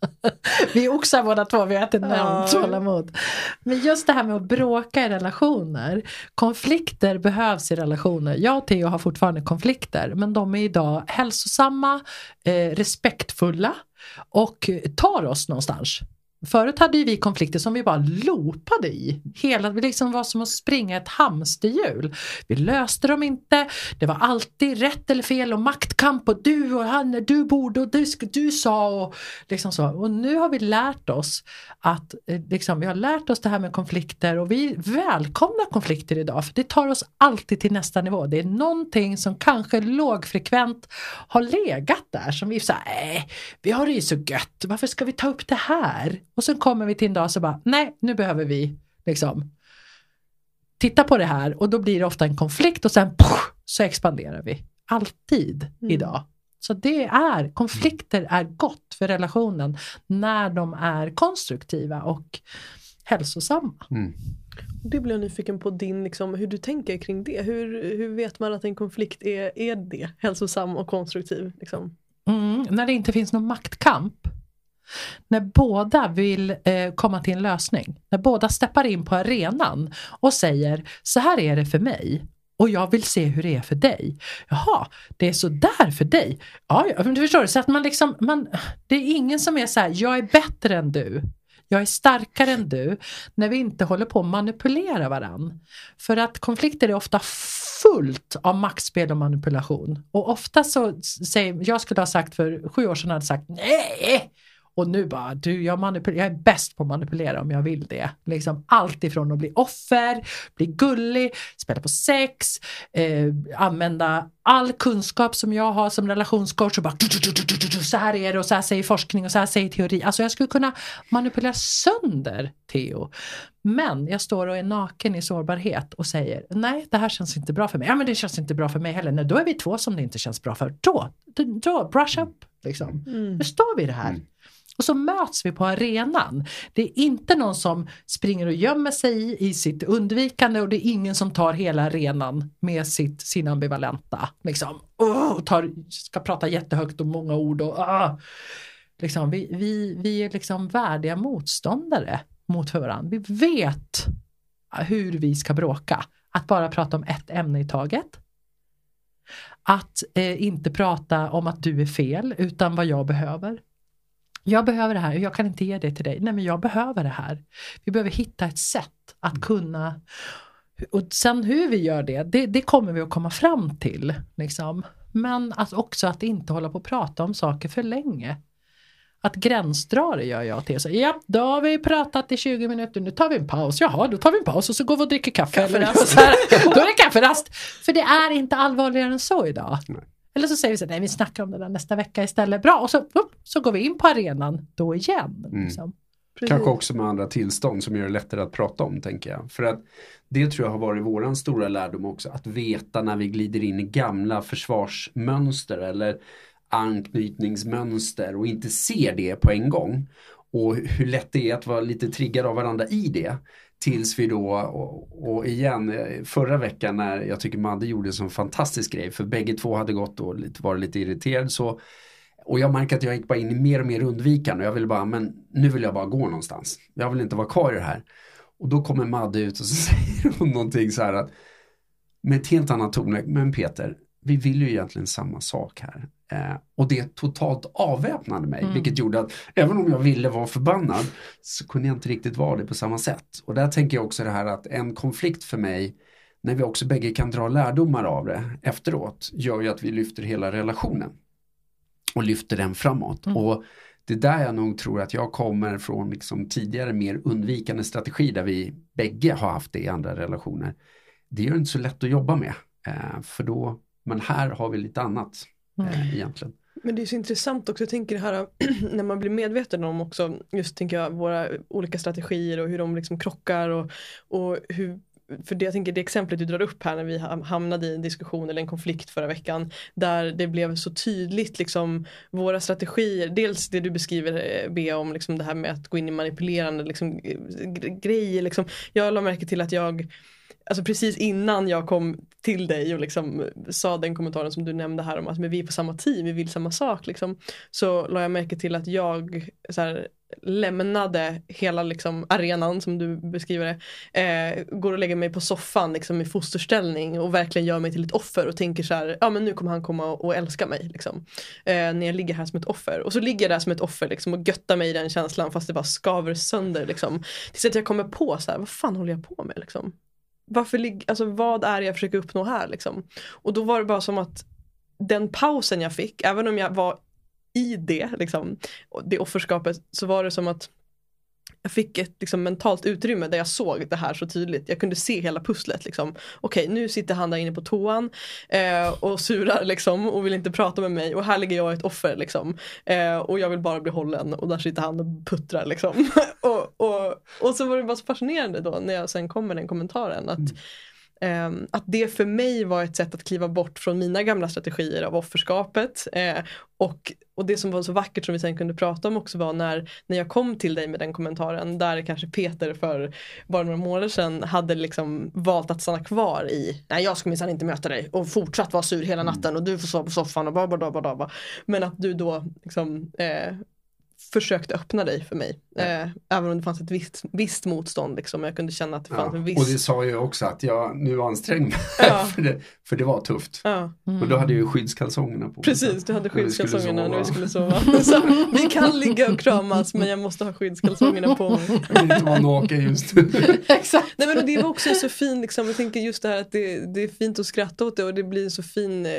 Speaker 1: <laughs> vi är oxar båda två, vi har ett enormt tålamod. Men just det här med att bråka i relationer. Konflikter behövs i relationer. Jag och Theo har fortfarande konflikter men de är idag hälsosamma, eh, respektfulla och tar oss någonstans. Förut hade ju vi konflikter som vi bara loopade i. Hela, det liksom var som att springa ett hamsterhjul. Vi löste dem inte, det var alltid rätt eller fel och maktkamp och du och han, du borde och du, du sa och liksom så. Och nu har vi lärt oss att eh, liksom, vi har lärt oss det här med konflikter och vi välkomnar konflikter idag för det tar oss alltid till nästa nivå. Det är någonting som kanske lågfrekvent har legat där som vi säger, äh, nej, vi har det ju så gött, varför ska vi ta upp det här? Och sen kommer vi till en dag så bara, nej, nu behöver vi liksom titta på det här och då blir det ofta en konflikt och sen poff, så expanderar vi. Alltid
Speaker 2: Mm.
Speaker 1: idag. Så det är, konflikter är gott för relationen när de är konstruktiva och hälsosamma.
Speaker 3: Mm.
Speaker 2: Det blir jag nyfiken på din, liksom, hur du tänker kring det. Hur, hur vet man att en konflikt är, är det? Hälsosam och konstruktiv? Liksom?
Speaker 1: Mm, när det inte finns någon maktkamp. När båda vill eh, komma till en lösning. När båda steppar in på arenan och säger så här är det för mig och jag vill se hur det är för dig. Jaha, det är så där för dig. Ja, ja, men du förstår, så att man liksom, man, det är ingen som är så här, jag är bättre än du. Jag är starkare än du. När vi inte håller på att manipulera varann. För att konflikter är ofta fullt av maktspel och manipulation. Och ofta så säger, jag skulle ha sagt för sju år sedan hade sagt nej. Och nu bara, du jag, manipul- jag är bäst på att manipulera om jag vill det. Liksom allt ifrån att bli offer, bli gullig, spela på sex, eh, använda all kunskap som jag har som relationscoach och bara så här är det och så här säger forskning och så här säger teori. Alltså jag skulle kunna manipulera sönder Theo. Men jag står och är naken i sårbarhet och säger nej det här känns inte bra för mig. Ja men det känns inte bra för mig heller. Nej, då är vi två som det inte känns bra för. Då, då, brush up liksom.
Speaker 2: Mm.
Speaker 1: Nu står vi i det här. Och så möts vi på arenan. Det är inte någon som springer och gömmer sig i, i sitt undvikande och det är ingen som tar hela arenan med sitt, sin ambivalenta. Liksom, oh, tar, ska prata jättehögt och många ord. Och, oh. liksom, vi, vi, vi är liksom värdiga motståndare mot varandra. Vi vet hur vi ska bråka. Att bara prata om ett ämne i taget. Att eh, inte prata om att du är fel utan vad jag behöver. Jag behöver det här jag kan inte ge det till dig. Nej men jag behöver det här. Vi behöver hitta ett sätt att kunna och sen hur vi gör det, det, det kommer vi att komma fram till. Liksom. Men att också att inte hålla på och prata om saker för länge. Att gränsdra det gör jag till. Så, ja, då har vi pratat i 20 minuter, nu tar vi en paus. Jaha, då tar vi en paus och så går vi och dricker kaffe. Eller,
Speaker 2: Kafferast. <laughs>
Speaker 1: så här, då är det kafferast. För det är inte allvarligare än så idag.
Speaker 3: Nej.
Speaker 1: Eller så säger vi så nej vi snackar om det där nästa vecka istället. Bra, och så, upp, så går vi in på arenan då igen.
Speaker 3: Mm.
Speaker 1: Liksom.
Speaker 3: Kanske också med andra tillstånd som gör det lättare att prata om tänker jag. För att det tror jag har varit våran stora lärdom också. Att veta när vi glider in i gamla försvarsmönster eller anknytningsmönster och inte ser det på en gång. Och hur lätt det är att vara lite triggad av varandra i det. Tills vi då, och, och igen, förra veckan när jag tycker Madde gjorde en sån fantastisk grej. För bägge två hade gått och varit var lite irriterad så och jag märker att jag gick bara in i mer och mer undvikande och jag ville bara, men nu vill jag bara gå någonstans. Jag vill inte vara kvar i det här. Och då kommer Madde ut och så <laughs> säger hon någonting så här att med ett helt annat tonläge, men Peter, vi vill ju egentligen samma sak här. Eh, och det totalt avväpnade mig,
Speaker 1: Mm.
Speaker 3: vilket gjorde att även om jag ville vara förbannad så kunde jag inte riktigt vara det på samma sätt. Och där tänker jag också det här att en konflikt för mig, när vi också bägge kan dra lärdomar av det efteråt, gör ju att vi lyfter hela relationen och lyfter den framåt.
Speaker 1: Mm.
Speaker 3: Och det är där jag nog tror att jag kommer från liksom tidigare mer undvikande strategi där vi bägge har haft det i andra relationer. Det gör inte så lätt att jobba med. Eh, för då, men här har vi lite annat eh, egentligen.
Speaker 2: Men det är så intressant också, jag tänker det här <clears throat> när man blir medveten om också, just tänker jag, våra olika strategier och hur de liksom krockar och, och hur för det jag tänker det exemplet du drar upp här när vi ham- hamnade i en diskussion eller en konflikt förra veckan där det blev så tydligt liksom våra strategier, dels det du beskriver eh, Bea om liksom det här med att gå in i manipulerande liksom, eh, gre- grejer liksom. Jag la märke till att jag alltså precis innan jag kom till dig och liksom sa den kommentaren som du nämnde här om att men vi är på samma team, vi vill samma sak liksom. Så la jag märke till att jag så här, lämnade hela liksom, arenan som du beskriver det. Eh, går och lägger mig på soffan liksom, i fosterställning och verkligen gör mig till ett offer och tänker så här, ja men nu kommer han komma och, och älska mig. Liksom. Eh, när jag ligger här som ett offer. Och så ligger jag där som ett offer liksom, och göttar mig i den känslan fast det bara skaver sönder. Liksom. Tills att jag kommer på så här, vad fan håller jag på med liksom? Varför alltså, vad är det jag försöker uppnå här liksom? Och då var det bara som att den pausen jag fick, även om jag var i det, liksom, det offerskapet, så var det som att jag fick ett liksom, mentalt utrymme där jag såg det här så tydligt. Jag kunde se hela pusslet. Liksom. Okej, nu sitter han där inne på toan eh, och surar liksom, och vill inte prata med mig och här ligger jag ett offer. Liksom. Eh, och jag vill bara bli hållen och där sitter han och puttrar. Liksom. <laughs> och, och, och så var det bara så fascinerande då när jag sen kom med den kommentaren. att mm att det för mig var ett sätt att kliva bort från mina gamla strategier av offerskapet. Uh, och, och det som var så vackert som vi sen kunde prata om också var när, när jag kom till dig med den kommentaren där kanske Peter för bara några månader sedan hade liksom valt att stanna kvar i nej jag ska minsann inte möta dig och fortsatt vara sur hela natten och du får sova på soffan och bla bla bla bla Men att du då liksom eh, försökte öppna dig för mig. Ja. Eh, även om det fanns ett visst, visst motstånd. Liksom. Jag kunde känna att det fanns
Speaker 3: ja.
Speaker 2: en viss...
Speaker 3: Och det sa jag också att jag nu ansträngde mig. Ja. <laughs> för, det, för det var tufft. Ja. Mm. Och då hade jag ju skyddskalsongerna på
Speaker 2: Precis, du hade skyddskalsongerna när vi skulle sova. <laughs> Så, vi kan ligga och kramas men jag måste ha skyddskalsongerna på mig. <laughs>
Speaker 3: Jag vill inte vara naken just nu.
Speaker 2: Exakt. Nej, men det var också så fin, liksom, jag tänker just det här att det, det är fint att skratta åt det och det blir så fin eh,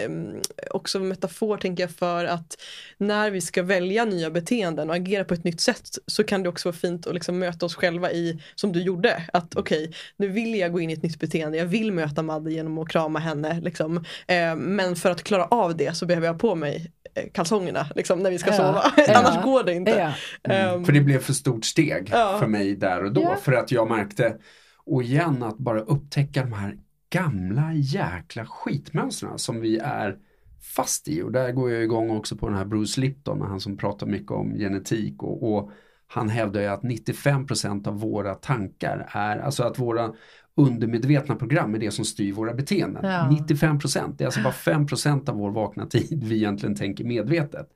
Speaker 2: också metafor tänker jag för att när vi ska välja nya beteenden agera på ett nytt sätt så kan det också vara fint att liksom möta oss själva i, som du gjorde, att okej, okay, nu vill jag gå in i ett nytt beteende, jag vill möta Madde genom att krama henne, liksom. Eh, men för att klara av det så behöver jag på mig eh, kalsongerna liksom, när vi ska ja, sova. Ja, <laughs> Annars går det inte. Ja.
Speaker 3: Mm. Um, för det blev för stort steg för mig där och då. För att jag märkte, och igen att bara upptäcka de här gamla jäkla skitmönstren som vi är fast i. Och där går jag igång också på den här Bruce Lipton, han som pratar mycket om genetik och, och han hävdar ju att 95% av våra tankar är, alltså att våra undermedvetna program är det som styr våra beteenden. Ja. 95%, det är alltså bara 5% av vår vakna tid vi egentligen tänker medvetet.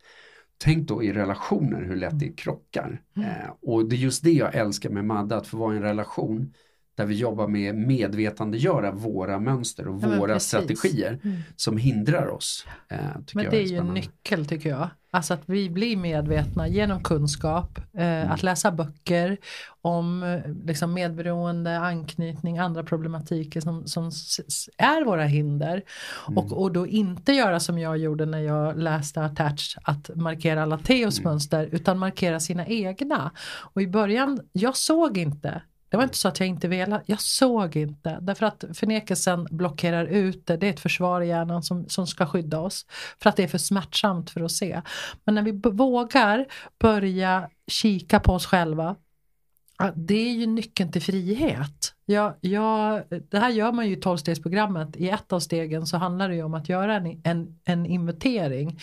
Speaker 3: Tänk då i relationer hur lätt det krockar. Mm. Eh, och det är just det jag älskar med Madde, att få vara i en relation där vi jobbar med medvetandegöra våra mönster och ja, våra precis. strategier mm. som hindrar oss.
Speaker 1: Eh, men det är, är ju en nyckel tycker jag. Alltså att vi blir medvetna genom kunskap, eh, mm. att läsa böcker om eh, liksom medberoende, anknytning, andra problematiker som, som är våra hinder. Mm. Och, och då inte göra som jag gjorde när jag läste Attached, att markera alla Teos mm. mönster, utan markera sina egna. Och i början, jag såg inte det var inte så att jag inte ville, jag såg inte. Därför att förnekelsen blockerar ut det, det är ett försvar i hjärnan som, som ska skydda oss. För att det är för smärtsamt för att se. Men när vi vågar börja kika på oss själva, det är ju nyckeln till frihet. Ja, ja, det här gör man ju i tolvstegsprogrammet. I ett av stegen så handlar det ju om att göra en, en, en inventering.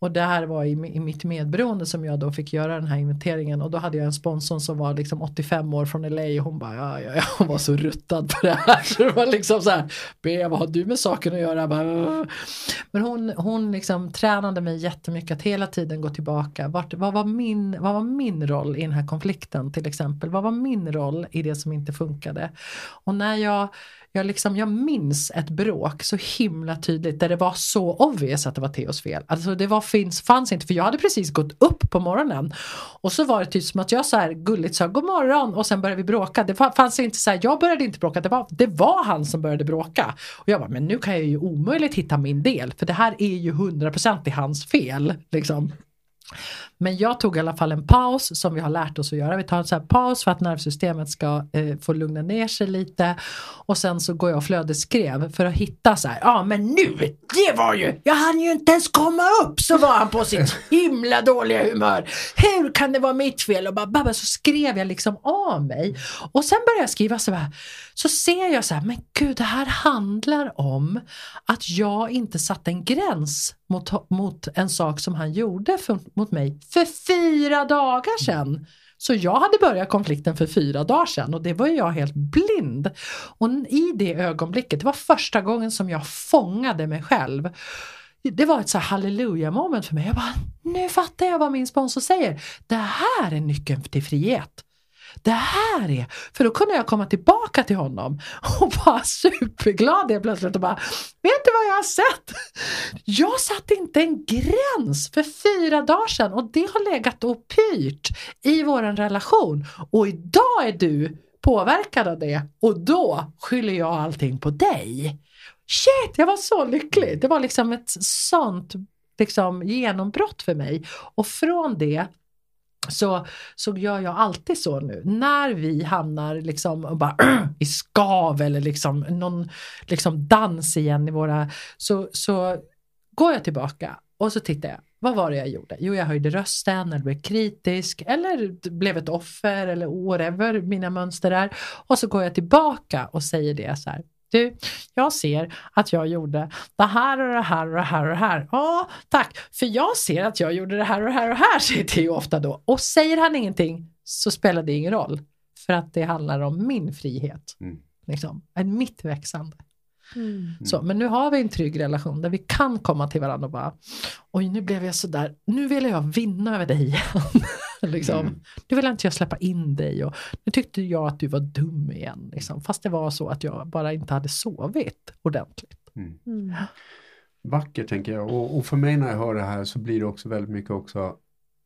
Speaker 1: Och det här var i, i mitt medberoende som jag då fick göra den här inventeringen och då hade jag en sponsor som var liksom 85 år från LA och hon bara ja, ja, ja hon var så ruttad på det här <laughs> så det var liksom så här B vad har du med saken att göra? Bara, Men hon, hon liksom tränade mig jättemycket att hela tiden gå tillbaka. Vart, vad, var min, vad var min roll i den här konflikten till exempel? Vad var min roll i det som inte funkade? Och när jag jag, liksom, jag minns ett bråk så himla tydligt där det var så obvious att det var Theos fel. Alltså det var, finns, fanns inte, för jag hade precis gått upp på morgonen och så var det typ som att jag så här gulligt sa god morgon och sen började vi bråka. Det fanns inte så här, jag började inte bråka, det var, det var han som började bråka. Och jag bara, men nu kan jag ju omöjligt hitta min del för det här är ju 100% i hans fel. Liksom. Men jag tog i alla fall en paus som vi har lärt oss att göra. Vi tar en sån här paus för att nervsystemet ska eh, få lugna ner sig lite. Och sen så går jag och flödesskrev för att hitta så här, ja men nu, det var ju, jag hann ju inte ens komma upp så var han på sitt <laughs> himla dåliga humör. Hur kan det vara mitt fel? Och bara, bara så skrev jag liksom av mig. Och sen började jag skriva så här, så ser jag så här, men gud det här handlar om att jag inte satte en gräns mot, mot en sak som han gjorde för, mot mig för fyra dagar sedan. Så jag hade börjat konflikten för fyra dagar sedan och det var jag helt blind. Och i det ögonblicket, det var första gången som jag fångade mig själv. Det var ett så halleluja moment för mig. Jag bara, nu fattar jag vad min sponsor säger. Det här är nyckeln till frihet. Det här är, för då kunde jag komma tillbaka till honom och <laughs> vara superglad helt plötsligt och bara, vet du vad jag har sett? Jag satte inte en gräns för fyra dagar sedan och det har legat och pyrt i våran relation och idag är du påverkad av det och då skyller jag allting på dig. Shit, jag var så lycklig. Det var liksom ett sånt liksom, genombrott för mig och från det så, så gör jag alltid så nu. När vi hamnar liksom bara, <clears throat> i skav eller liksom någon liksom dans igen i våra... Så, så går jag tillbaka och så tittar jag. Vad var det jag gjorde? Jo, jag höjde rösten eller blev kritisk eller blev ett offer eller whatever mina mönster är. Och så går jag tillbaka och säger det så här. Du, jag ser att jag gjorde det här och det här och det här och det här. Ja, tack. För jag ser att jag gjorde det här och det här och det här, <laughs> säger Theo ofta då. Och säger han ingenting så spelar det ingen roll. För att det handlar om min frihet. Mm. Liksom, mitt växande. Mm. Så, men nu har vi en trygg relation där vi kan komma till varandra och bara Oj nu blev jag sådär, nu vill jag vinna över dig igen. <laughs> <laughs> liksom. mm. Nu vill inte jag släppa in dig och nu tyckte jag att du var dum igen. Liksom. Fast det var så att jag bara inte hade sovit ordentligt. Mm.
Speaker 3: mm. Vackert tänker jag och, och, för mig när jag hör det här så blir det också väldigt mycket också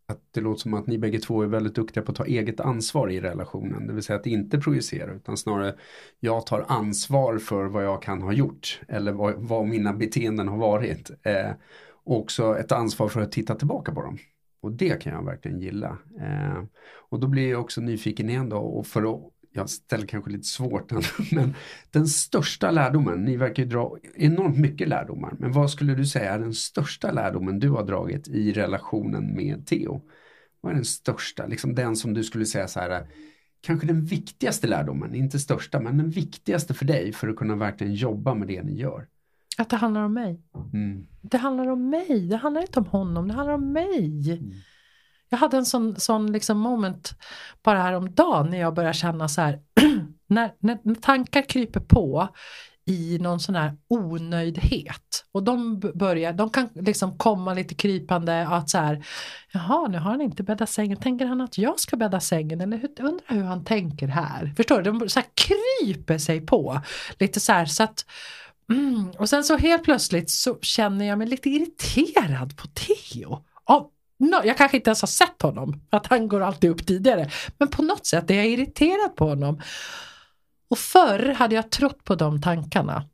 Speaker 3: att det låter som att ni bägge två är väldigt duktiga på att ta eget ansvar i relationen. Det vill säga att inte projicera utan snarare jag tar ansvar för vad jag kan ha gjort eller vad, vad mina beteenden har varit. Eh, och också ett ansvar för att titta tillbaka på dem. Och det kan jag verkligen gilla. Eh, och då blir jag också nyfiken igen då och för att jag ställer kanske lite svårt <laughs> men den största lärdomen, ni verkar ju dra enormt mycket lärdomar, men vad skulle du säga är den största lärdomen du har dragit i relationen med Theo? Vad är den största, liksom den som du skulle säga så här, eh, kanske den viktigaste lärdomen, inte största, men den viktigaste för dig för att kunna verkligen jobba med det ni gör?
Speaker 1: Att det handlar om mig. Mm. Det handlar om mig, det handlar inte om honom, det handlar om mig. Mm. Jag hade en sån, sån liksom moment bara häromdagen när jag började känna så här, <clears throat> när, när tankar kryper på i någon sån här onöjdhet. Och de börjar, de kan liksom komma lite krypande att så här, jaha nu har han inte bäddat sängen, tänker han att jag ska bädda sängen eller hur, undrar hur han tänker här. Förstår du? De så här kryper sig på lite så här så att mm. och sen så helt plötsligt så känner jag mig lite irriterad på Theo. Av No, jag kanske inte ens har sett honom, för att han går alltid upp tidigare. Men på något sätt är jag irriterad på honom. Och förr hade jag trott på de tankarna.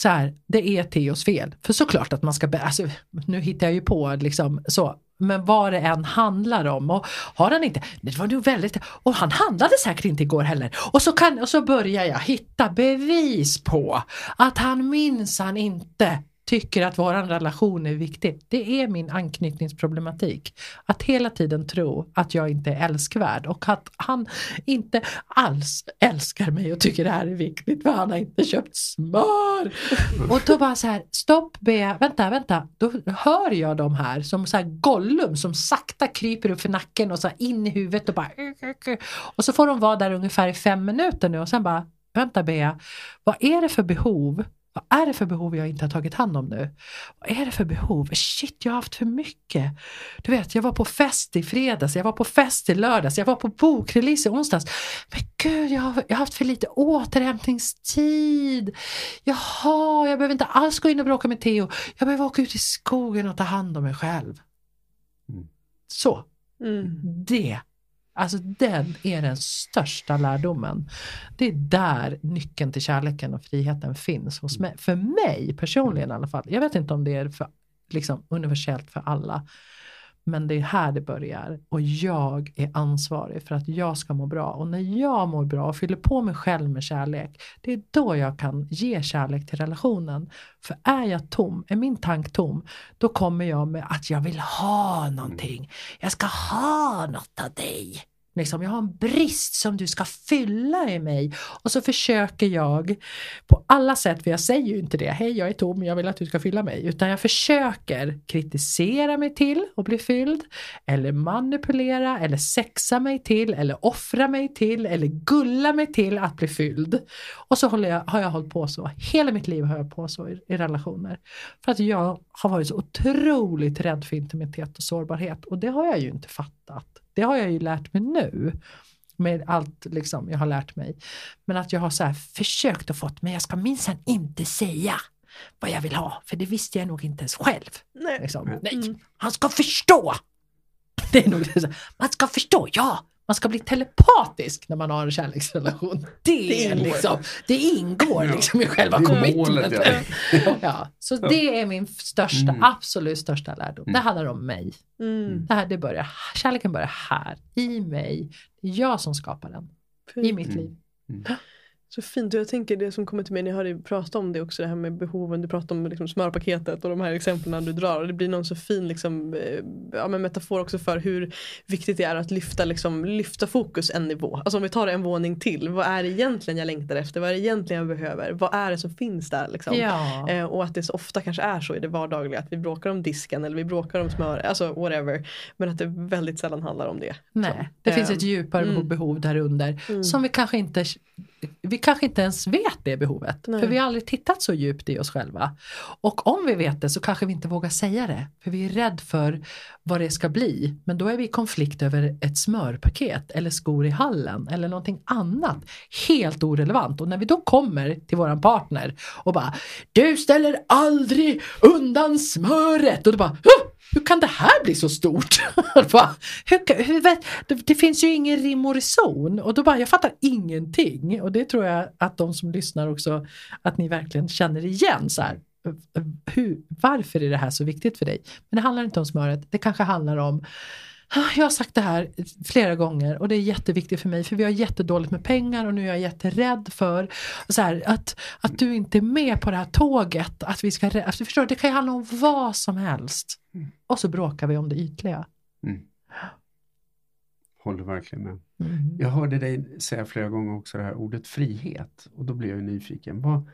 Speaker 1: Så här, det är Theos fel. För såklart att man ska, alltså, nu hittar jag ju på liksom så, men vad det än handlar om. Och har han inte, det var nog väldigt, och han handlade säkert inte igår heller. Och så, kan, och så börjar jag hitta bevis på att han minns han inte tycker att vår relation är viktig. Det är min anknytningsproblematik. Att hela tiden tro att jag inte är älskvärd och att han inte alls älskar mig och tycker det här är viktigt för han har inte köpt smör. <laughs> Och då bara så här, stopp Bea, vänta, vänta. Då hör jag de här som så här Gollum som sakta kryper upp för nacken och så in i huvudet och bara och så får de vara där ungefär i fem minuter nu och sen bara vänta Bea, vad är det för behov vad är det för behov jag inte har tagit hand om nu? Vad är det för behov? Shit, jag har haft för mycket. Du vet, jag var på fest i fredags, jag var på fest i lördags, jag var på bokrelease i onsdags. Men gud, jag har, jag har haft för lite återhämtningstid. Jaha, jag behöver inte alls gå in och bråka med Theo. Jag behöver åka ut i skogen och ta hand om mig själv. Mm. Så. Mm. Det Alltså den är den största lärdomen. Det är där nyckeln till kärleken och friheten finns hos mig. För mig personligen i alla fall. Jag vet inte om det är för, liksom, universellt för alla. Men det är här det börjar och jag är ansvarig för att jag ska må bra. Och när jag mår bra och fyller på mig själv med kärlek, det är då jag kan ge kärlek till relationen. För är jag tom, är min tank tom, då kommer jag med att jag vill ha någonting. Jag ska ha något av dig. Liksom, jag har en brist som du ska fylla i mig. Och så försöker jag på alla sätt, för jag säger ju inte det, hej jag är tom, jag vill att du ska fylla mig. Utan jag försöker kritisera mig till att bli fylld. Eller manipulera, eller sexa mig till, eller offra mig till, eller gulla mig till att bli fylld. Och så håller jag, har jag hållit på så, hela mitt liv har jag på så i, i relationer. För att jag har varit så otroligt rädd för intimitet och sårbarhet. Och det har jag ju inte fattat. Det har jag ju lärt mig nu. Med allt liksom jag har lärt mig. Men att jag har så försökt och fått, men jag ska minsann inte säga vad jag vill ha. För det visste jag nog inte ens själv.
Speaker 2: Nej.
Speaker 1: Liksom. Nej,
Speaker 2: Mm.
Speaker 1: han ska förstå! Det är nog det. Man ska förstå, ja! Man ska bli telepatisk när man har en kärleksrelation. Det,
Speaker 2: Det ingår.
Speaker 1: liksom, det ingår
Speaker 3: Ja.
Speaker 1: liksom i själva commitmentet.
Speaker 3: ja.
Speaker 1: Ja, så det är min största,
Speaker 3: Mm.
Speaker 1: absolut största lärdom. Det
Speaker 3: Mm.
Speaker 1: handlar om mig.
Speaker 2: Mm.
Speaker 1: Det här, det börjar, kärleken börjar här, i mig. Det är jag som skapar den, i mitt
Speaker 3: Mm.
Speaker 2: Så fint och jag tänker det som kommer till mig när jag hör dig prata om det också det här med behoven. Du pratar om liksom smörpaketet och de här exemplen du drar. Och det blir någon så fin liksom, eh, ja, men metafor också för hur viktigt det är att lyfta, liksom, lyfta fokus en nivå. Alltså om vi tar en våning till. Vad är det egentligen jag längtar efter? Vad är det egentligen jag behöver? Vad är det som finns där? Liksom?
Speaker 1: Ja.
Speaker 2: Eh, och att det så ofta kanske är så i det vardagliga att vi bråkar om disken eller vi bråkar om smör, alltså whatever. Men att det väldigt sällan handlar om det.
Speaker 1: Nej, det finns ett djupare
Speaker 2: Mm.
Speaker 1: behov där under
Speaker 2: Mm.
Speaker 1: som vi kanske inte vi kanske inte ens vet det behovet.
Speaker 2: Nej.
Speaker 1: För vi har aldrig tittat så djupt i oss själva. Och om vi vet det så kanske vi inte vågar säga det. För vi är rädd för vad det ska bli. Men då är vi i konflikt över ett smörpaket eller skor i hallen eller någonting annat. Helt orelevant. Och när vi då kommer till våran partner och bara Du ställer aldrig undan smöret. Och då bara "Huh, hur kan det här bli så stort? <laughs> Hur, hur, det, det finns ju ingen rim och reson. Och då bara, jag fattar ingenting. Och det tror jag att de som lyssnar också, att ni verkligen känner igen. Så här, hur, varför är det här så viktigt för dig? Men det handlar inte om smöret, det kanske handlar om jag har sagt det här flera gånger och det är jätteviktigt för mig för vi har jättedåligt med pengar och nu är jag jätterädd för så här, att, att du inte är med på det här tåget. Att vi ska, att du förstår, det kan ju handla om vad som helst.
Speaker 3: Mm.
Speaker 1: Och så bråkar vi om det ytliga.
Speaker 3: Håller verkligen med.
Speaker 1: Mm.
Speaker 3: Jag hörde dig säga flera gånger också det här ordet frihet. Och då blir jag ju nyfiken. Vad,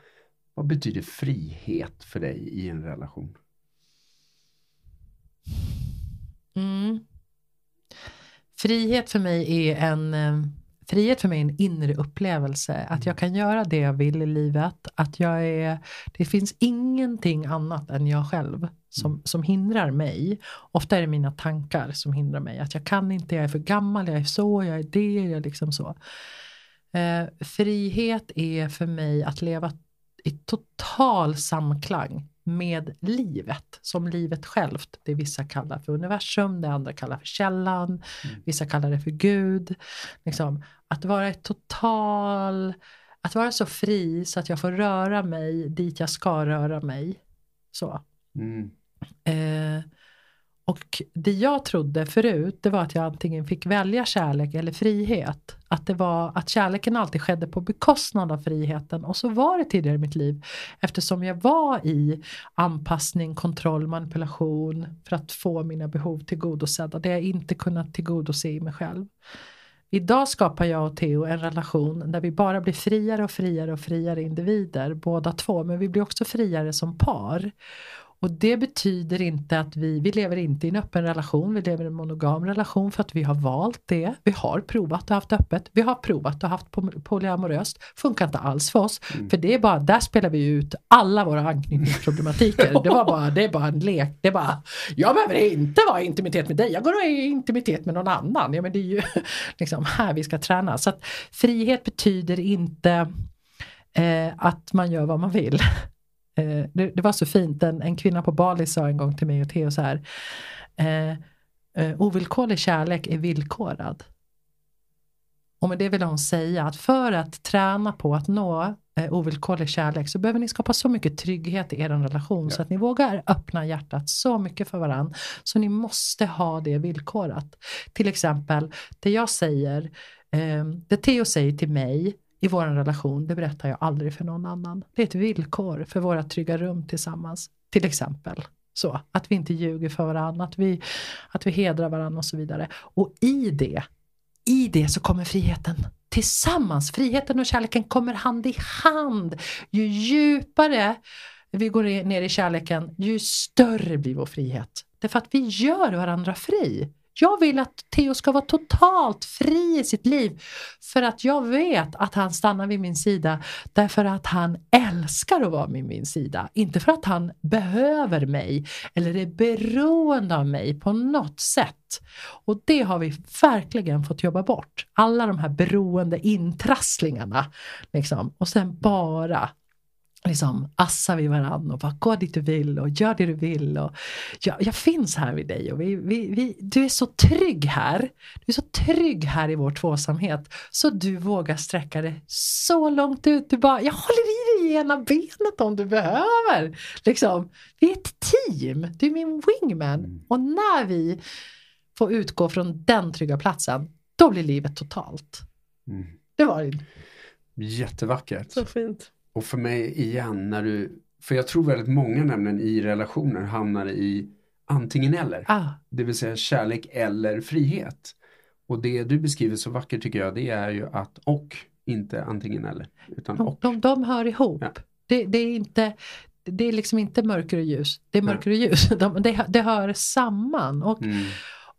Speaker 3: vad betyder frihet för dig i en relation?
Speaker 1: Mm. Frihet för mig är en eh, Frihet för mig är en inre upplevelse. Att jag kan göra det jag vill i livet. Att jag är, det finns ingenting annat än jag själv som, som hindrar mig. Ofta är det mina tankar som hindrar mig. Att jag kan inte, jag är för gammal, jag är så, jag är det, jag är liksom så. Eh, frihet är för mig att leva i total samklang med livet, som livet självt. Det vissa kallar för universum, det andra kallar för källan,
Speaker 3: Mm.
Speaker 1: vissa kallar det för Gud. Liksom, att vara i total, att vara så fri så att jag får röra mig dit jag ska röra mig. Så.
Speaker 3: Mm.
Speaker 1: Eh, och det jag trodde förut, det var att jag antingen fick välja kärlek eller frihet. Att det var att kärleken alltid skedde på bekostnad av friheten. Och så var det tidigare i mitt liv. Eftersom jag var i anpassning, kontroll, manipulation för att få mina behov tillgodosedda. Det jag inte kunnat tillgodose i mig själv. Idag skapar jag och Theo en relation där vi bara blir friare och friare och friare individer, båda två, men vi blir också friare som par. Och det betyder inte att vi, vi lever inte i en öppen relation, vi lever i en monogam relation för att vi har valt det. Vi har provat och haft öppet, vi har provat och haft poly- polyamoröst, funkar inte alls för oss. För det är bara, där spelar vi ut alla våra anknytningsproblematiker. Det, var bara, det är bara en lek, det är bara, jag behöver inte vara i intimitet med dig, jag går i intimitet med någon annan. Ja, men det är ju <laughs> liksom här vi ska träna. Så att frihet betyder inte eh, att man gör vad man vill. Eh, det, det var så fint, en, en kvinna på Bali sa en gång till mig och Theo så här. Eh, eh, ovillkorlig kärlek är villkorad. Och med det vill hon säga att för att träna på att nå eh, ovillkorlig kärlek så behöver ni skapa så mycket trygghet i er relation
Speaker 3: Ja.
Speaker 1: så att ni vågar öppna hjärtat så mycket för varandra. Så ni måste ha det villkorat. Till exempel, det jag säger, eh, det Theo säger till mig i vår relation, det berättar jag aldrig för någon annan. Det är ett villkor för våra trygga rum tillsammans. Till exempel. Så, att vi inte ljuger för varandra, att vi, att vi hedrar varandra och så vidare. Och i det, i det så kommer friheten tillsammans. Friheten och kärleken kommer hand i hand. Ju djupare vi går ner i kärleken, ju större blir vår frihet. Därför att vi gör varandra fri. Jag vill att Theo ska vara totalt fri i sitt liv för att jag vet att han stannar vid min sida därför att han älskar att vara vid min sida. Inte för att han behöver mig eller är beroende av mig på något sätt. Och det har vi verkligen fått jobba bort. Alla de här beroende intrasslingarna. Liksom. Och sen bara liksom assar vi varandra och bara gå dit du vill och gör det du vill. Och jag, jag finns här vid dig och vi, vi, vi, du är så trygg här. Du är så trygg här i vår tvåsamhet så du vågar sträcka dig så långt ut. Du bara, jag håller i dig i ena benet om du behöver. Liksom, vi är ett team, du är min wingman. Mm. Och när vi får utgå från den trygga platsen, då blir livet totalt. Mm. Det var det.
Speaker 3: Jättevackert.
Speaker 2: Så fint.
Speaker 3: Och för mig igen, när du, för jag tror väldigt många nämligen i relationer hamnar i antingen eller.
Speaker 1: Ah.
Speaker 3: Det vill säga kärlek eller frihet. Och det du beskriver så vackert tycker jag, det är ju att och, inte antingen eller. Utan
Speaker 1: de,
Speaker 3: och.
Speaker 1: De, de hör ihop. Ja. Det, det, är inte, det är liksom inte mörker och ljus, det är mörker och ljus. <laughs> De, det, det hör samman. Och, mm.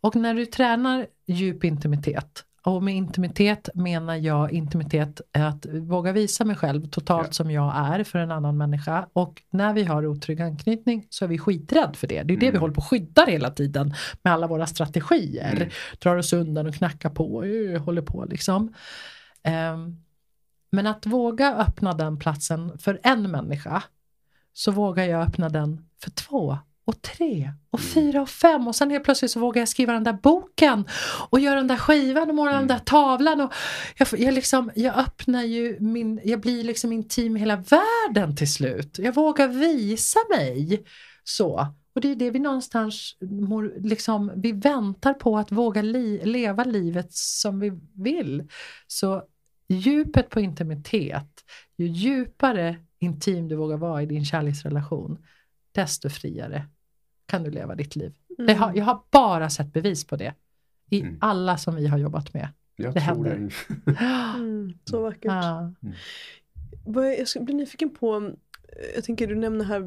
Speaker 1: och när du tränar djup intimitet och med intimitet menar jag intimitet att våga visa mig själv totalt ja. som jag är för en annan människa. Och när vi har otrygg anknytning så är vi skiträdd för det. Det är mm. det vi håller på och skyddar hela tiden med alla våra strategier. Mm. Drar oss undan och knackar på och håller på liksom. Um, men att våga öppna den platsen för en människa så vågar jag öppna den för två och tre och mm. fyra och fem och sen helt plötsligt så vågar jag skriva den där boken och göra den där skivan och måla mm. den där tavlan och jag, jag, liksom, jag öppnar ju min, jag blir liksom intim med hela världen till slut. Jag vågar visa mig så. Och det är det vi någonstans liksom, vi väntar på att våga li, leva livet som vi vill. Så djupet på intimitet, ju djupare intim du vågar vara i din kärleksrelation, desto friare kan du leva ditt liv. Mm. Har, jag har bara sett bevis på det i mm. alla som vi har jobbat med.
Speaker 3: Jag det händer.
Speaker 2: Det. mm, så vackert. Ja. Mm. Jag blir nyfiken på jag tänker du nämner här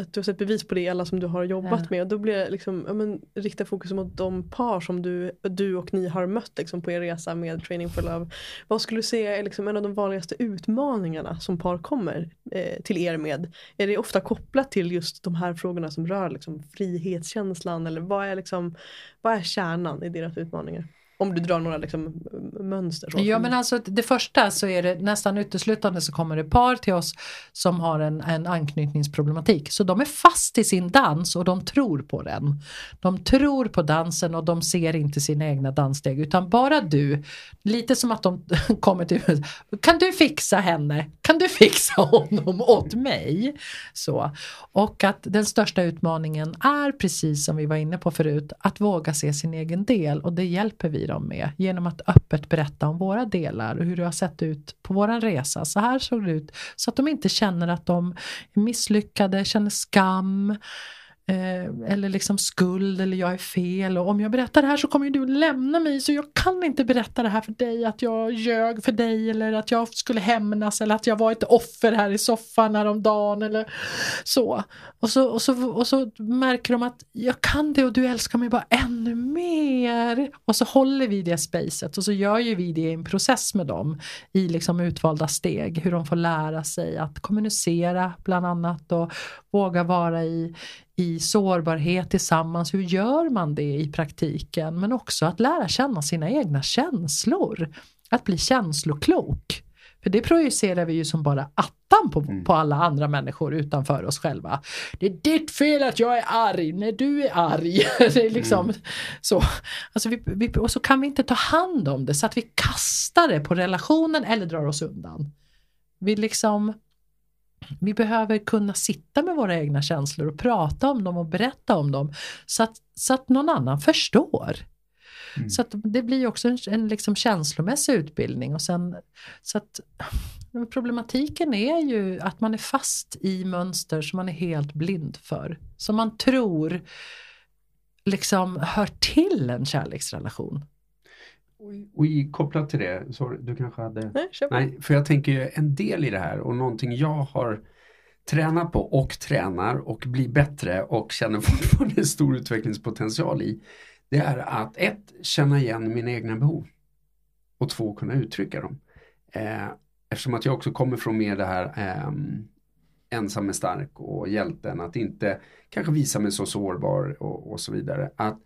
Speaker 2: att du har sett bevis på det i alla som du har jobbat ja. med. Och då blir det liksom, ja, men, rikta fokus mot de par som du, du och ni har mött liksom, på er resa med Training for Love. Vad skulle du säga är liksom en av de vanligaste utmaningarna som par kommer eh, till er med? Är det ofta kopplat till just de här frågorna som rör liksom, frihetskänslan eller vad är, liksom, vad är kärnan i deras utmaningar? Om du drar några liksom, mönster. Så.
Speaker 1: Ja men alltså det första så är det nästan uteslutande så kommer det par till oss som har en, en anknytningsproblematik. Så de är fast i sin dans och de tror på den. De tror på dansen och de ser inte sina egna danssteg utan bara du. Lite som att de <laughs> kommer till Kan du fixa henne? Kan du fixa honom åt mig? Så. Och att den största utmaningen är precis som vi var inne på förut att våga se sin egen del och det hjälper vi dem med genom att öppet berätta om våra delar och hur det har sett ut på våran resa. Så här såg det ut så att de inte känner att de är misslyckade, känner skam Eh, eller liksom skuld eller jag är fel och om jag berättar det här så kommer du lämna mig så jag kan inte berätta det här för dig att jag ljög för dig eller att jag skulle hämnas eller att jag var ett offer här i soffan häromdagen eller så. Och så, och så. och så märker de att jag kan det och du älskar mig bara ännu mer. Och så håller vi det spacet och så gör ju vi det i en process med dem i liksom utvalda steg hur de får lära sig att kommunicera bland annat och våga vara i i sårbarhet tillsammans. Hur gör man det i praktiken? Men också att lära känna sina egna känslor. Att bli känsloklok. För det projicerar vi ju som bara attan på, mm. på alla andra människor utanför oss själva. Det är ditt fel att jag är arg när du är arg. <laughs> det är liksom mm. så. Alltså vi, vi, och så kan vi inte ta hand om det så att vi kastar det på relationen eller drar oss undan. Vi liksom vi behöver kunna sitta med våra egna känslor och prata om dem och berätta om dem så att, så att någon annan förstår. Mm. Så att det blir också en, en liksom känslomässig utbildning. Och sen, så att, <laughs> problematiken är ju att man är fast i mönster som man är helt blind för. Som man tror liksom hör till en kärleksrelation.
Speaker 3: Och i, kopplat till det, sorry, du kanske hade...
Speaker 2: Nej.
Speaker 3: Nej, för jag tänker en del i det här och någonting jag har tränat på och tränar och blir bättre och känner <laughs> fortfarande stor utvecklingspotential i. Det är att ett, känna igen mina egna behov. Och två, kunna uttrycka dem. Eh, eftersom att jag också kommer från mer det här eh, ensam är stark och hjälten, att inte kanske visa mig så sårbar och, och så vidare. Att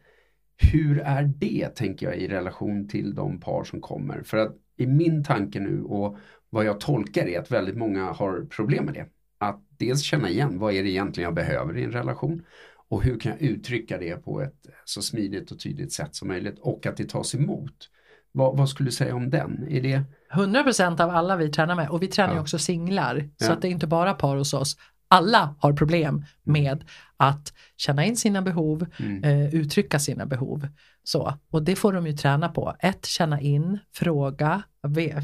Speaker 3: hur är det, tänker jag, i relation till de par som kommer? För att i min tanke nu och vad jag tolkar är att väldigt många har problem med det. Att dels känna igen vad är det egentligen jag behöver i en relation och hur kan jag uttrycka det på ett så smidigt och tydligt sätt som möjligt och att det tas emot. Vad, vad skulle du säga om den? Är det
Speaker 1: 100% av alla vi tränar med och vi tränar
Speaker 3: Ja.
Speaker 1: också singlar så
Speaker 3: Ja.
Speaker 1: att det är inte bara par hos oss. Alla har problem med att känna in sina behov,
Speaker 3: Mm.
Speaker 1: eh, uttrycka sina behov. Så, och det får de ju träna på. Ett, känna in, fråga,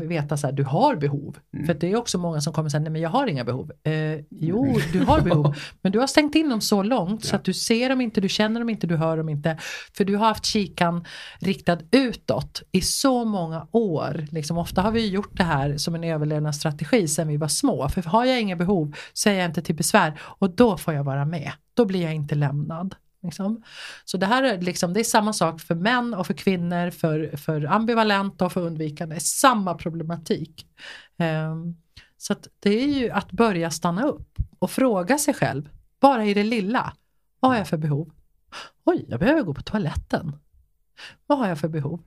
Speaker 1: veta så här, du har behov.
Speaker 3: Mm.
Speaker 1: För det är också många som kommer säga, nej men jag har inga behov. Eh, jo, du har behov, <laughs> men du har stängt in dem så långt så
Speaker 3: Ja.
Speaker 1: att du ser dem inte, du känner dem inte, du hör dem inte. För du har haft kikan riktad utåt i så många år. Liksom, ofta har vi gjort det här som en överlevnadsstrategi sedan vi var små. För har jag inga behov så är jag inte till besvär och då får jag vara med. Då blir jag inte lämnad. Liksom. Så det här är, liksom, det är samma sak för män och för kvinnor, för, för ambivalenta och för undvikande. Det är samma problematik. Um, så att det är ju att börja stanna upp och fråga sig själv, bara i det lilla. Vad har jag för behov? Oj, jag behöver gå på toaletten. Vad har jag för behov?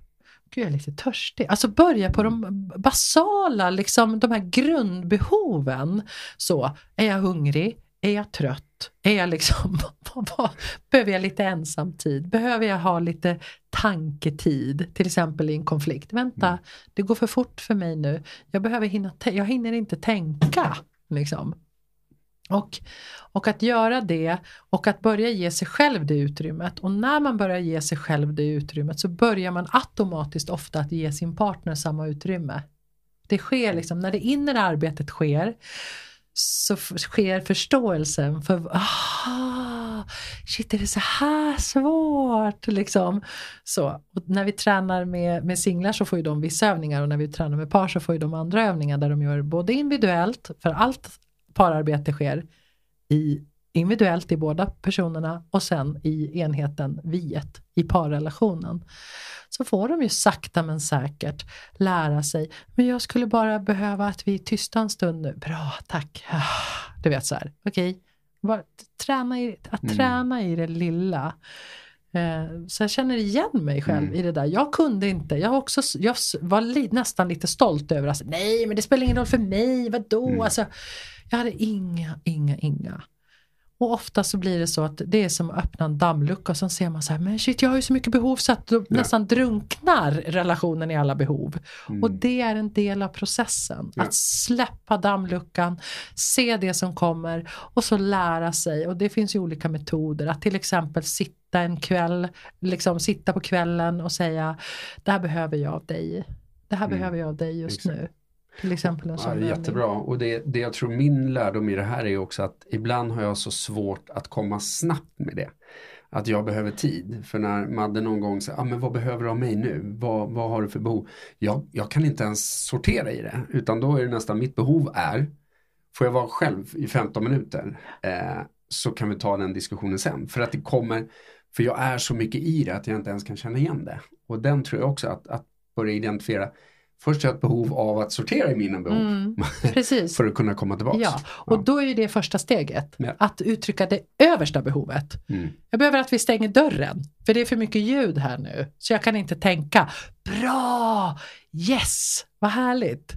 Speaker 1: Gud, jag är lite törstig. Alltså börja på de basala, liksom de här grundbehoven. Så, är jag hungrig? Är jag trött? Är jag liksom, <laughs> behöver jag lite ensamtid? Behöver jag ha lite tanketid? Till exempel i en konflikt. Vänta,
Speaker 3: Mm.
Speaker 1: det går för fort för mig nu. Jag behöver hinna, jag hinner inte tänka. Liksom. Och, och att göra det och att börja ge sig själv det utrymmet. Och när man börjar ge sig själv det utrymmet så börjar man automatiskt ofta att ge sin partner samma utrymme. Det sker liksom, när det inre arbetet sker så sker förståelsen för ah, shit är det så här svårt liksom. Så, och när vi tränar med, med singlar så får ju de vissa övningar och när vi tränar med par så får ju de andra övningar där de gör både individuellt, för allt pararbete sker i individuellt i båda personerna och sen i enheten viet i parrelationen. Så får de ju sakta men säkert lära sig, men jag skulle bara behöva att vi är tysta en stund nu. Bra, tack. <sighs> Du vet så här, okej. Bara Träna i, att
Speaker 3: Mm.
Speaker 1: träna i det lilla. Eh, Så jag känner igen mig själv
Speaker 3: Mm.
Speaker 1: i det där. Jag kunde inte, jag, också, jag var li, nästan lite stolt över att nej men det spelar ingen roll för mig, vadå?
Speaker 3: Mm.
Speaker 1: Alltså, jag hade inga, inga, inga. Och ofta så blir det så att det är som att öppna en dammlucka och sen ser man så här, men shit jag har ju så mycket behov så att då nästan drunknar relationen i alla behov.
Speaker 3: Mm.
Speaker 1: Och det är en del av processen.
Speaker 3: Ja.
Speaker 1: Att släppa dammluckan, se det som kommer och så lära sig. Och det finns ju olika metoder. Att till exempel sitta en kväll, liksom sitta på kvällen och säga det här behöver jag av dig. Det här
Speaker 3: Mm.
Speaker 1: behöver jag av dig just
Speaker 3: Exakt.
Speaker 1: nu. Till exempel en
Speaker 3: Ja,
Speaker 1: sån övning.
Speaker 3: jättebra. Och det, det jag tror min lärdom i det här är också att ibland har jag så svårt att komma snabbt med det. Att jag behöver tid. För när Madde någon gång säger, ah, men vad behöver du av mig nu? Vad, vad har du för behov? Jag, jag kan inte ens sortera i det. Utan då är det nästan mitt behov är, får jag vara själv i 15 minuter? Eh, så kan vi ta den diskussionen sen. För att det kommer, för jag är så mycket i det att jag inte ens kan känna igen det. Och den tror jag också att, att börja identifiera. Först har jag ett behov av att sortera i mina behov.
Speaker 1: Mm, <laughs> precis.
Speaker 3: För att kunna komma tillbaka.
Speaker 1: Ja, och då är ju det första steget.
Speaker 3: Ja.
Speaker 1: Att uttrycka det översta behovet.
Speaker 3: Mm.
Speaker 1: Jag behöver att vi stänger dörren. För det är för mycket ljud här nu. Så jag kan inte tänka. Bra! Yes! Vad härligt!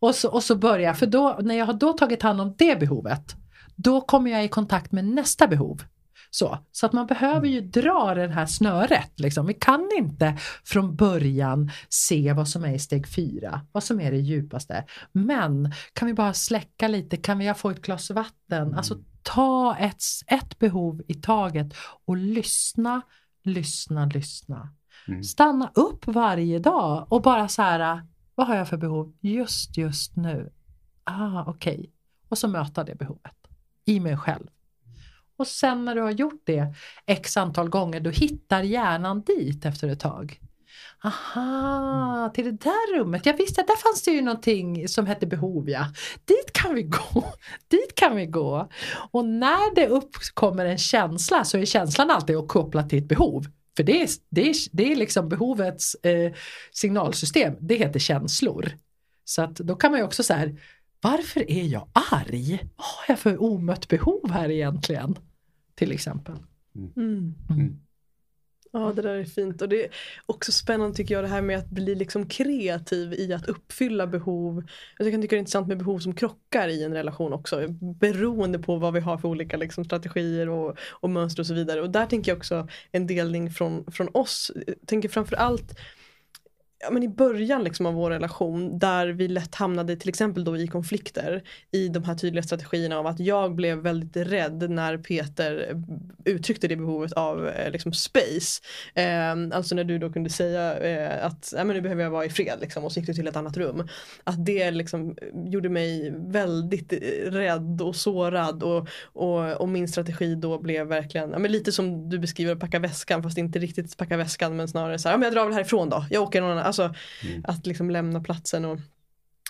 Speaker 1: Och så, och så börja. För då, när jag har då tagit hand om det behovet. Då kommer jag i kontakt med nästa behov. Så, så att man behöver ju dra det här snöret. Liksom. Vi kan inte från början se vad som är i steg fyra, vad som är det djupaste. Men kan vi bara släcka lite, kan vi få ett glas vatten? Alltså ta ett, ett behov i taget och lyssna, lyssna, lyssna.
Speaker 3: Mm.
Speaker 1: Stanna upp varje dag och bara så här, vad har jag för behov just just nu? Ah, okej. Och så möta det behovet i mig själv. Och sen när du har gjort det x antal gånger, då hittar hjärnan dit efter ett tag. aha, till det där rummet. Jag visste att där fanns det ju någonting som hette behov ja. Dit kan vi gå, <laughs> dit kan vi gå. Och när det uppkommer en känsla så är känslan alltid att koppla till ett behov. För det är, det är, det är liksom behovets eh, signalsystem, det heter känslor. Så att då kan man ju också säga varför är jag arg? Vad har jag för omött behov här egentligen? Till exempel.
Speaker 2: Mm. Mm. Ja, det där är fint. Och det är också spännande tycker jag det här med att bli liksom kreativ i att uppfylla behov. Jag kan tycka det är intressant med behov som krockar i en relation också. Beroende på vad vi har för olika liksom, strategier och, och mönster och så vidare. Och där tänker jag också en delning från, från oss. Jag tänker framförallt ja, men i början liksom av vår relation där vi lätt hamnade till exempel då i konflikter i de här tydliga strategierna av att jag blev väldigt rädd när Peter uttryckte det behovet av eh, liksom space. Eh, alltså när du då kunde säga eh, att ja, men nu behöver jag vara i fred liksom, och så gick du till ett annat rum. Att det liksom gjorde mig väldigt eh, rädd och sårad och, och, och min strategi då blev verkligen ja, men lite som du beskriver packa väskan fast inte riktigt packa väskan men snarare så här, ja, men jag drar väl härifrån då, jag åker någon annan Alltså mm. att liksom lämna platsen och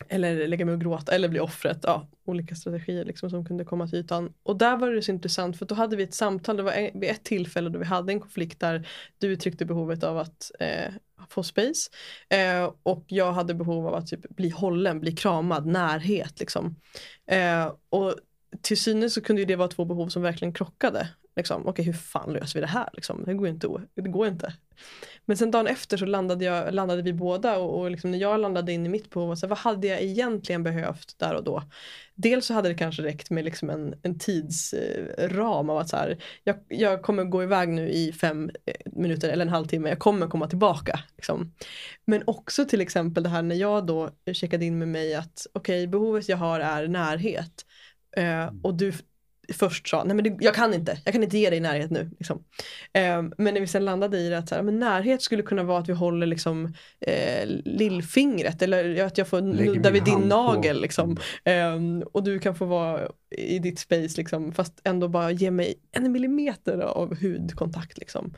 Speaker 2: eller lägga mig och gråta eller bli offret. Ja, olika strategier liksom som kunde komma till ytan. Och där var det så intressant för då hade vi ett samtal, det var vid ett tillfälle då vi hade en konflikt där du uttryckte behovet av att eh, få space eh, och jag hade behov av att typ, bli hållen, bli kramad, närhet liksom. Eh, och till synes så kunde det vara två behov som verkligen krockade. Liksom, Okej, okay, hur fan löser vi det här? Liksom? Det, går inte, det går inte. Men sen dagen efter så landade, jag, landade vi båda och, och liksom när jag landade in i mitt behov, så vad hade jag egentligen behövt där och då? Dels så hade det kanske räckt med liksom en, en tidsram eh, av att så här, jag, jag kommer gå iväg nu i fem eh, minuter eller en halvtimme, jag kommer komma tillbaka. Liksom. Men också till exempel det här när jag då checkade in med mig att okej, okay, behovet jag har är närhet. Uh, och du först sa, nej men det, jag kan inte, jag kan inte ge dig närhet nu. Liksom. Um, men när vi sen landade i det att så här, men närhet skulle kunna vara att vi håller liksom, eh, lillfingret eller att jag får nudda vid din nagel. Liksom. Um, och du kan få vara i ditt space liksom, fast ändå bara ge mig en millimeter av hudkontakt. Liksom.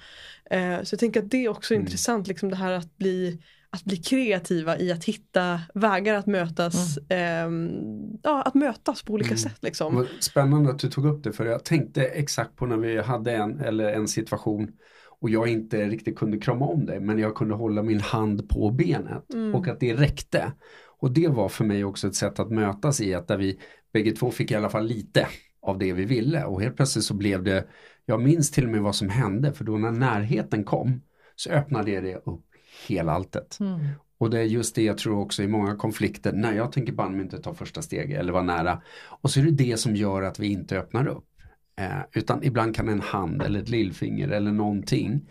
Speaker 2: Uh, så jag tänker att det är också mm. intressant, liksom, det här att bli att bli kreativa i att hitta vägar att mötas, mm. eh, ja, att mötas på olika mm. sätt. Liksom.
Speaker 3: Spännande att du tog upp det för jag tänkte exakt på när vi hade en, eller en situation och jag inte riktigt kunde krama om dig men jag kunde hålla min hand på benet mm. och att det räckte. Och det var för mig också ett sätt att mötas i att där vi bägge två fick i alla fall lite av det vi ville och helt plötsligt så blev det, jag minns till och med vad som hände för då när närheten kom så öppnade det upp hela alltet. Mm. Och det är just det jag tror också i många konflikter, när jag tänker banne inte ta första steget eller vara nära. Och så är det det som gör att vi inte öppnar upp. Eh, utan ibland kan en hand eller ett lillfinger eller någonting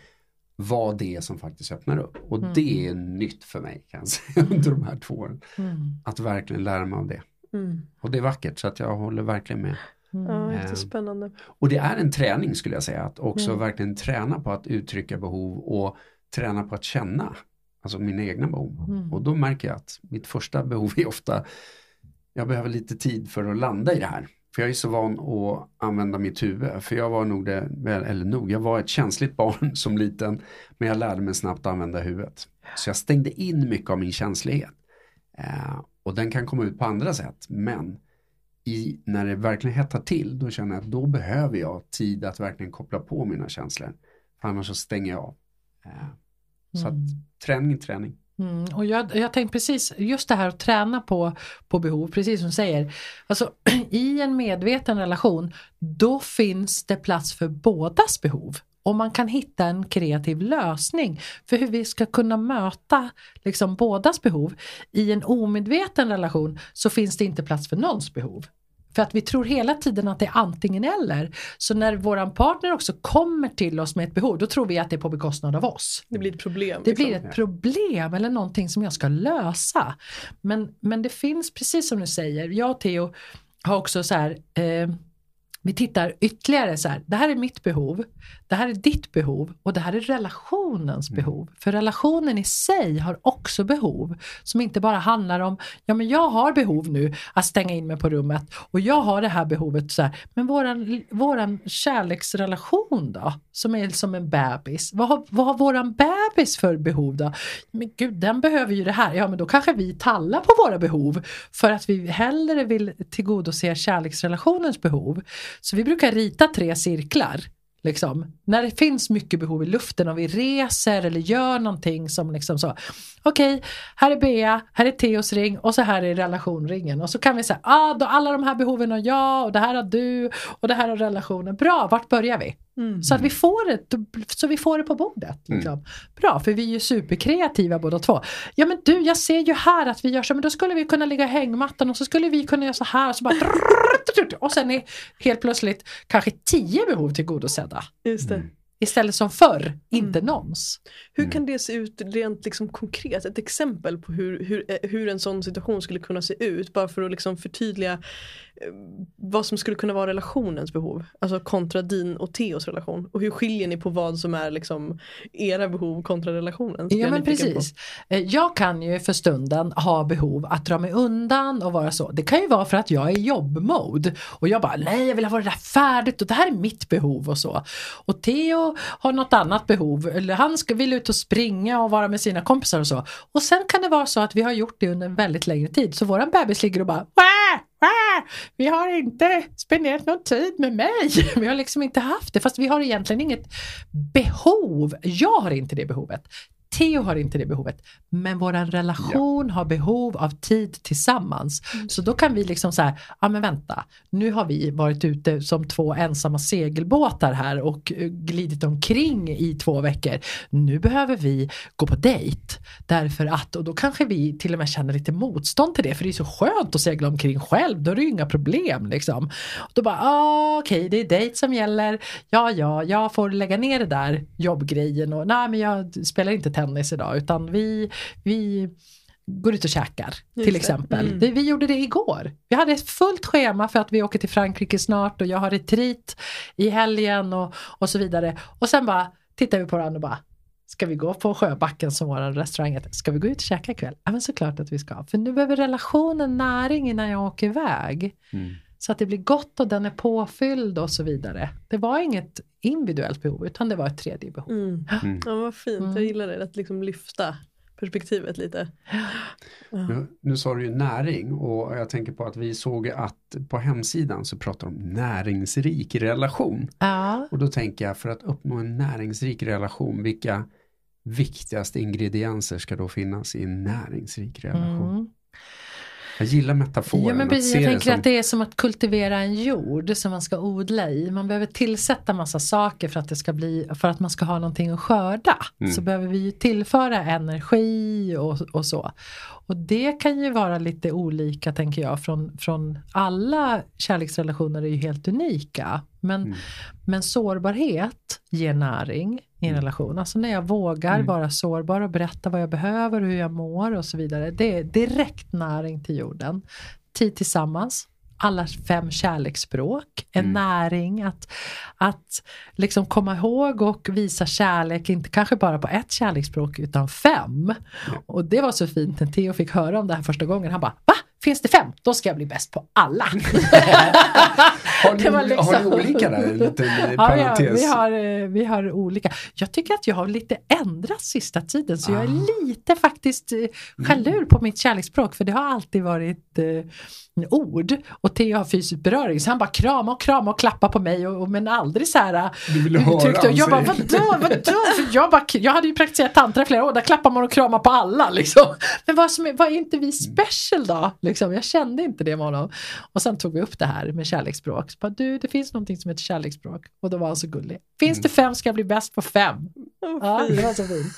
Speaker 3: vara det som faktiskt öppnar upp. Och mm. det är nytt för mig kan jag <laughs> säga under de här två åren. Mm. Att verkligen lära mig av det. Mm. Och det är vackert så att jag håller verkligen med.
Speaker 2: Mm. Ja. Eh,
Speaker 3: och det är en träning skulle jag säga, att också mm. verkligen träna på att uttrycka behov och träna på att känna, alltså mina egna behov. Mm. Och då märker jag att mitt första <laughs> behov är ofta, jag behöver lite tid för att landa i det här. För jag är så van att använda mitt huvud. För jag var nog det, eller nog, jag var ett känsligt barn <laughs> som liten. Men jag lärde mig snabbt att använda huvudet. Så jag stängde in mycket av min känslighet. Eh, och den kan komma ut på andra sätt. Men i, när det verkligen hettar till, då känner jag att då behöver jag tid att verkligen koppla på mina känslor. För annars så stänger jag av. Så att, mm. träning, träning.
Speaker 1: Mm. Och jag, jag tänkte precis, just det här att träna på, på behov, precis som du säger. Alltså, <clears throat> I en medveten relation, då finns det plats för bådas behov. Och man kan hitta en kreativ lösning för hur vi ska kunna möta liksom, bådas behov. I en omedveten relation så finns det inte plats för någons behov. För att vi tror hela tiden att det är antingen eller. Så när våran partner också kommer till oss med ett behov, då tror vi att det är på bekostnad av oss.
Speaker 2: Det blir ett problem.
Speaker 1: Det liksom. blir ett problem eller någonting som jag ska lösa. Men, men det finns, precis som du säger, jag och Theo har också så här, eh, vi tittar ytterligare så här, det här är mitt behov, det här är ditt behov och det här är relationens
Speaker 3: Mm.
Speaker 1: behov. För relationen i sig har också behov som inte bara handlar om, ja men jag har behov nu att stänga in mig på rummet och jag har det här behovet så här, men våran, våran kärleksrelation då, som är som en bebis, vad har, vad har våran bebis för behov då? Men gud, den behöver ju det här, ja men då kanske vi tallar på våra behov för att vi hellre vill tillgodose kärleksrelationens behov. Så vi brukar rita tre cirklar. Liksom. När det finns mycket behov i luften och vi reser eller gör någonting som liksom så. Okej, här är Bea, här är Theos ring och så här är relationringen. Och så kan vi säga, ah, då alla de här behoven har jag och det här har du och det här har relationen. Bra, vart börjar vi?
Speaker 2: Mm.
Speaker 1: Så att vi får det, så vi får det på bordet. Liksom. Bra, för vi är ju superkreativa båda två. Ja men du, jag ser ju här att vi gör så, men då skulle vi kunna ligga i hängmattan och så skulle vi kunna göra så här och så bara och sen är helt plötsligt kanske tio behov tillgodosedda.
Speaker 2: Just det.
Speaker 3: Mm.
Speaker 1: Istället som förr, inte någons.
Speaker 2: Hur
Speaker 3: Mm.
Speaker 2: kan det se ut rent liksom konkret? Ett exempel på hur, hur, eh, hur en sån situation skulle kunna se ut. Bara för att liksom förtydliga vad som skulle kunna vara relationens behov. Alltså kontra din och Theos relation. Och hur skiljer ni på vad som är liksom era behov kontra är
Speaker 1: Ja men
Speaker 2: nyfiken på.
Speaker 1: precis. Eh, Jag kan ju för stunden ha behov att dra mig undan och vara så. Det kan ju vara för att jag är i jobbmode och jag bara nej jag vill ha det där färdigt och det här är mitt behov och så. Och Theo har något annat behov eller han ska, vill ut och springa och vara med sina kompisar och så. Och sen kan det vara så att vi har gjort det under en väldigt längre tid så våran bebis ligger och bara Wah! Äh, vi har inte spenderat någon tid med mig. <laughs> Vi har liksom inte haft det fast vi har egentligen inget behov. Jag har inte det behovet. Theo har inte det behovet, men våran relation har behov av tid tillsammans. Så då kan vi liksom säga, ja men vänta, nu har vi varit ute som två ensamma segelbåtar här och eh, glidit omkring i två veckor. Nu behöver vi gå på dejt. Därför att, och då kanske vi till och med känner lite motstånd till det, för det är så skönt att segla omkring själv, då är det ju inga problem liksom. Och då bara, ah, okej, det är dejt som gäller, ja ja, jag får lägga ner det där jobbgrejen och nej men jag spelar inte tennis idag utan vi, vi går ut och käkar
Speaker 2: Just
Speaker 1: till exempel.
Speaker 2: Mm.
Speaker 1: Det, vi gjorde det igår. Vi hade ett fullt schema för att vi åker till Frankrike snart och jag har retreat i helgen och, och så vidare. Och sen bara tittar vi på varandra och bara Ska vi gå på Sjöbacken som vår restaurang heter? Ska vi gå ut och käka ikväll? Ja men såklart att vi ska. För nu behöver relationen näring innan jag åker iväg.
Speaker 3: Mm.
Speaker 1: Så att det blir gott och den är påfylld och så vidare. Det var inget individuellt behov utan det var ett tredje behov.
Speaker 2: Mm.
Speaker 3: Mm.
Speaker 2: Ja, vad fint,
Speaker 1: Mm.
Speaker 2: jag gillar det. Att liksom lyfta perspektivet lite. Ja.
Speaker 3: Nu, nu sa du ju näring och jag tänker på att vi såg att på hemsidan så pratar de om näringsrik relation.
Speaker 1: Ja.
Speaker 3: Och då tänker jag för att uppnå en näringsrik relation, vilka viktigaste ingredienser ska då finnas i en näringsrik relation?
Speaker 1: Mm.
Speaker 3: Jag gillar metaforen.
Speaker 1: Ja, men precis, jag tänker
Speaker 3: som,
Speaker 1: att det är som att kultivera en jord som man ska odla i. Man behöver tillsätta massa saker för att, det ska bli, för att man ska ha någonting att skörda.
Speaker 3: Mm.
Speaker 1: Så behöver vi ju tillföra energi och, och så. Och det kan ju vara lite olika tänker jag. Från, från alla kärleksrelationer är ju helt unika. Men,
Speaker 3: Mm.
Speaker 1: men sårbarhet ger näring i en
Speaker 3: Mm.
Speaker 1: relation. Alltså när jag vågar
Speaker 3: Mm.
Speaker 1: vara sårbar och berätta vad jag behöver, hur jag mår och så vidare. Det är direkt näring till jorden. Tid tillsammans, alla fem kärleksspråk, en
Speaker 3: Mm.
Speaker 1: näring att, att liksom komma ihåg och visa kärlek, inte kanske bara på ett kärleksspråk utan fem.
Speaker 3: Ja.
Speaker 1: Och det var så fint när Theo fick höra om det här första gången. Han bara, va? Finns det fem? Då ska jag bli bäst på alla. <laughs>
Speaker 3: Har ni,
Speaker 1: Det var
Speaker 3: oli- har ni
Speaker 1: liksom-
Speaker 3: olika där? Eh,
Speaker 1: Ja, ja, vi, har, eh, vi har olika. Jag tycker att jag har lite ändrat sista tiden så jag
Speaker 3: Ah.
Speaker 1: är lite faktiskt eh, jalur på mitt kärleksspråk för det har alltid varit eh, ord och Theo har fysisk beröring så han bara krama och krama och klappa på mig och, och, men aldrig så här
Speaker 3: Du höra
Speaker 1: uttryckte.
Speaker 3: han
Speaker 1: Jag bara vadå, vadå? Jag, bara, jag hade ju praktiserat tantra i flera år, där klappar man och kramar på alla liksom. Men vad, som är, vad är inte vi special då? Liksom, jag kände inte det med honom. Och sen tog vi upp det här med kärleksspråk. Så bara, du, det finns någonting som heter kärleksspråk. Och då var han så gullig. Finns det fem ska jag bli bäst på fem.
Speaker 2: Vad
Speaker 1: Ja, det var så fint.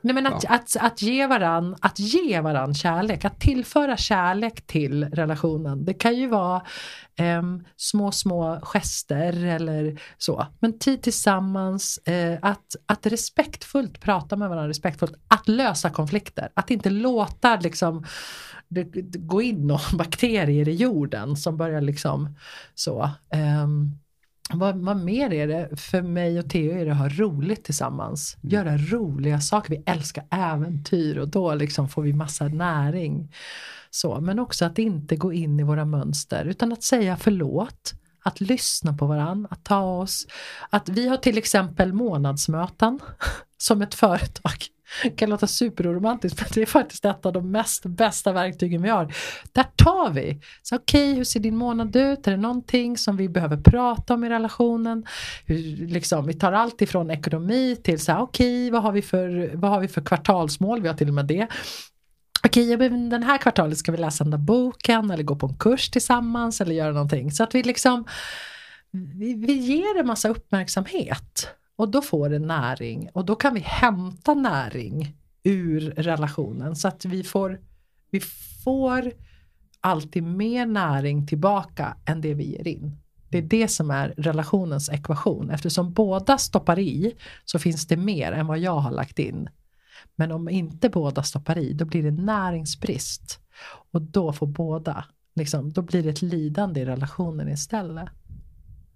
Speaker 1: Nej, men att,
Speaker 3: Ja.
Speaker 1: att, att, ge varann, att ge varann kärlek, att tillföra kärlek till relationen. Det kan ju vara em, små, små gester eller så. Men tid tillsammans, eh, att, att respektfullt prata med varandra, respektfullt, att lösa konflikter. Att inte låta liksom det, det gå in några <laughs> bakterier i jorden som börjar liksom så. Ehm, vad, vad mer är det? För mig och Theo är det att ha roligt tillsammans.
Speaker 3: Mm.
Speaker 1: Göra roliga saker. Vi älskar äventyr och då liksom får vi massa näring. Så, men också att inte gå in i våra mönster utan att säga förlåt. Att lyssna på varandra, att ta oss. Att vi har till exempel månadsmöten <laughs> som ett företag. Det kan låta superoromantiskt men det är faktiskt ett av de mest bästa verktygen vi har. Där tar vi. Så okej, hur ser din månad ut? Är det någonting som vi behöver prata om i relationen? Hur, liksom, vi tar allt ifrån ekonomi till så här, okej, vad, har vi för, vad har vi för kvartalsmål? Vi har till och med det. Okej, okay, den här kvartalet ska vi läsa den där boken eller gå på en kurs tillsammans eller göra någonting. Så att vi liksom vi, vi ger en massa uppmärksamhet och då får det näring och då kan vi hämta näring ur relationen så att vi får, vi får alltid mer näring tillbaka än det vi ger in. Det är det som är relationens ekvation. Eftersom båda stoppar i så finns det mer än vad jag har lagt in. Men om inte båda stoppar i då blir det näringsbrist. Och då får båda, liksom, då blir det ett lidande i relationen istället.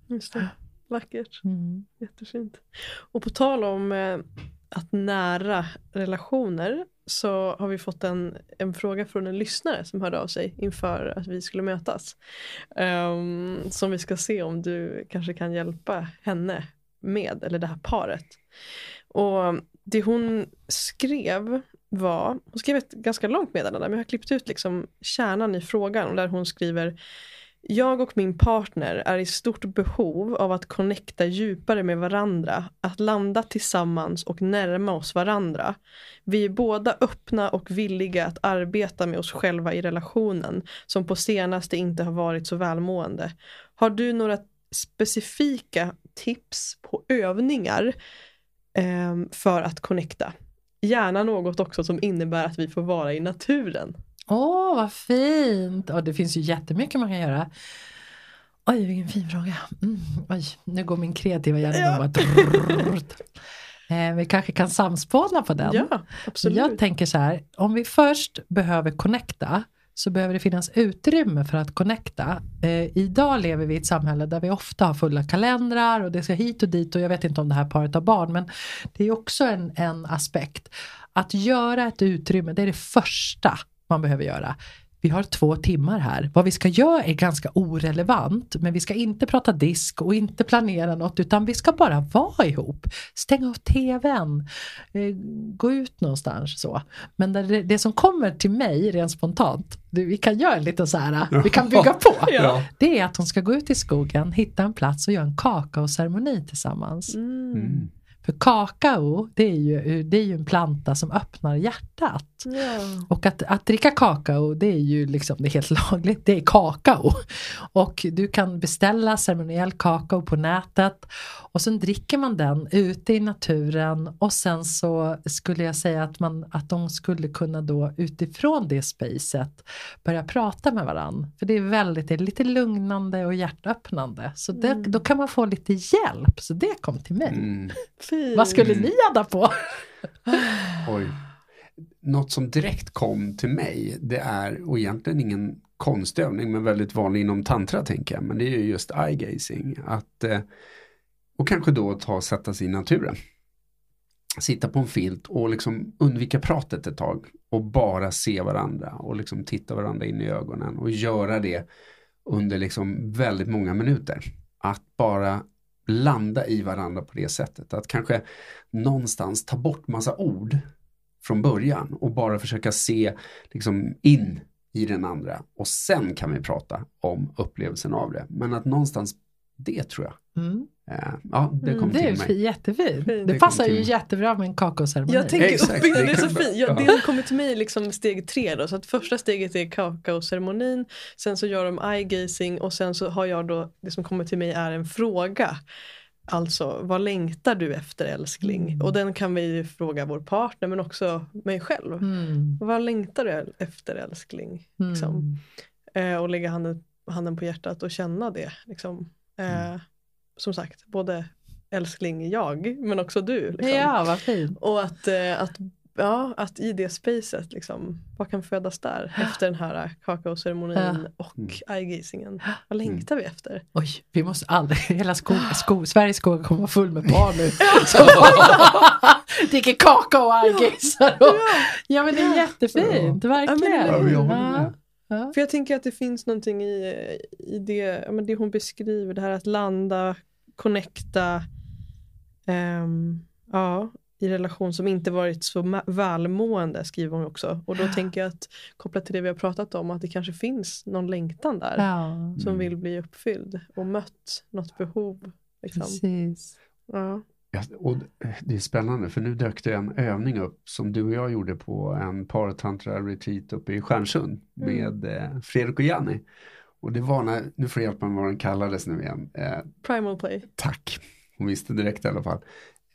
Speaker 2: Just det. Vackert.
Speaker 1: Mm.
Speaker 2: Jättefint. Och på tal om eh, att nära relationer så har vi fått en, en fråga från en lyssnare som hörde av sig inför att vi skulle mötas. Ehm, som vi ska se om du kanske kan hjälpa henne med, eller det här paret. Och det hon skrev var, hon skrev ett ganska långt meddelande men jag har klippt ut liksom kärnan i frågan där hon skriver jag och min partner är i stort behov av att connecta djupare med varandra, att landa tillsammans och närma oss varandra. Vi är båda öppna och villiga att arbeta med oss själva i relationen, som på senaste inte har varit så välmående. Har du några specifika tips på övningar eh, för att connecta? Gärna något också som innebär att vi får vara i naturen.
Speaker 1: Åh, vad fint! Och det finns ju jättemycket man kan göra. Oj, vilken fin fråga. Mm, oj, nu går min kreativa hjärna
Speaker 2: Ja. <laughs>
Speaker 1: Eh, vi kanske kan samspåna på den.
Speaker 2: Ja, absolut.
Speaker 1: Jag tänker så här, om vi först behöver connecta så behöver det finnas utrymme för att connecta. Eh, idag lever vi i ett samhälle där vi ofta har fulla kalendrar och det ska hit och dit och jag vet inte om det här paret har barn men det är också en, en aspekt. Att göra ett utrymme, det är det första man behöver göra. Vi har två timmar här. Vad vi ska göra är ganska orelevant men vi ska inte prata disk och inte planera något utan vi ska bara vara ihop. Stänga av tvn, eh, gå ut någonstans så. Men det, det som kommer till mig rent spontant, vi kan göra lite så här, vi kan bygga på. <laughs>
Speaker 3: Ja.
Speaker 1: Det är att de ska gå ut i skogen, hitta en plats och göra en kakaoceremoni tillsammans.
Speaker 2: Mm.
Speaker 3: Mm.
Speaker 1: För kakao, det är, ju, det är ju en planta som öppnar hjärtat.
Speaker 2: Ja.
Speaker 1: Och att, att dricka kakao det är ju liksom det är helt <laughs> lagligt, det är kakao. Och du kan beställa ceremoniell kakao på nätet och sen dricker man den ute i naturen och sen så skulle jag säga att, man, att de skulle kunna då utifrån det spacet börja prata med varann. För det är väldigt, det är lite lugnande och hjärtöppnande. Så det,
Speaker 2: Mm.
Speaker 1: då kan man få lite hjälp, så det kom till mig.
Speaker 3: Mm.
Speaker 1: Vad skulle ni adda på?
Speaker 3: Oj. Något som direkt kom till mig, det är, och egentligen ingen konstövning, men väldigt vanlig inom tantra tänker jag, men det är ju just eye gazing. Att, eh, och kanske då ta och sätta sig i naturen. Sitta på en filt och liksom undvika pratet ett tag och bara se varandra och liksom titta varandra in i ögonen och göra det under liksom väldigt många minuter. Att bara landa i varandra på det sättet. Att kanske någonstans ta bort massa ord från början och bara försöka se liksom in i den andra och sen kan vi prata om upplevelsen av det. Men att någonstans det tror jag.
Speaker 1: Mm.
Speaker 3: Eh, ja, det kom
Speaker 2: Mm,
Speaker 1: Det är
Speaker 3: till mig.
Speaker 1: fi- jättefint.
Speaker 2: Fint.
Speaker 1: Det,
Speaker 3: Det
Speaker 1: passar ju jättebra med en kakaoceremoni.
Speaker 2: Jag tänker
Speaker 3: Exakt,
Speaker 2: uppbyggnaden,
Speaker 3: det
Speaker 2: det är så fint. Ja, det som kommer till mig liksom steg tre då. Så att första steget är kakaoceremonin, sen så gör de eye gazing och sen så har jag då, det som kommer till mig är en fråga. Alltså, vad längtar du efter älskling?
Speaker 1: Mm.
Speaker 2: Och den kan vi ju fråga vår partner men också mig själv.
Speaker 1: Mm.
Speaker 2: Vad längtar du efter älskling? Liksom.
Speaker 1: Mm.
Speaker 2: Eh, och lägga handen, handen på hjärtat och känna det. Liksom. Eh,
Speaker 3: Mm.
Speaker 2: Som sagt, både älskling jag men också du. Liksom.
Speaker 1: Ja, vad fint.
Speaker 2: Och att, eh, att ja, att i det spacet, liksom, vad kan födas där efter den här kakaoceremonin
Speaker 1: Ja.
Speaker 2: och
Speaker 3: Mm.
Speaker 2: eye-gazingen? Vad längtar vi efter?
Speaker 1: Oj, vi måste aldrig, hela skog, skog, Sveriges skog kommer vara full med barn nu. <laughs> Dricker kakao och argisar. och- Ja men det är jättefint, verkligen.
Speaker 2: Ja,
Speaker 1: Ja. Ja.
Speaker 2: För jag tänker att det finns någonting i, i det, ja, men det hon beskriver, det här att landa, connecta, ehm, ja, i relation som inte varit så välmående skriver hon också. Och då tänker jag att kopplat till det vi har pratat om, att det kanske finns någon längtan där
Speaker 1: Ja,
Speaker 2: som
Speaker 3: Mm.
Speaker 2: vill bli uppfylld och mött något behov. Liksom.
Speaker 1: precis.
Speaker 2: Ja.
Speaker 3: Ja, och det är spännande för nu dök det en övning upp som du och jag gjorde på en paratantra retreat uppe i Stjärnsund med eh, Fredrik och Janni. Och det var när, nu får jag hjälpa mig vad den kallades nu igen. Eh,
Speaker 2: Primal play.
Speaker 3: tack, hon visste direkt i alla fall.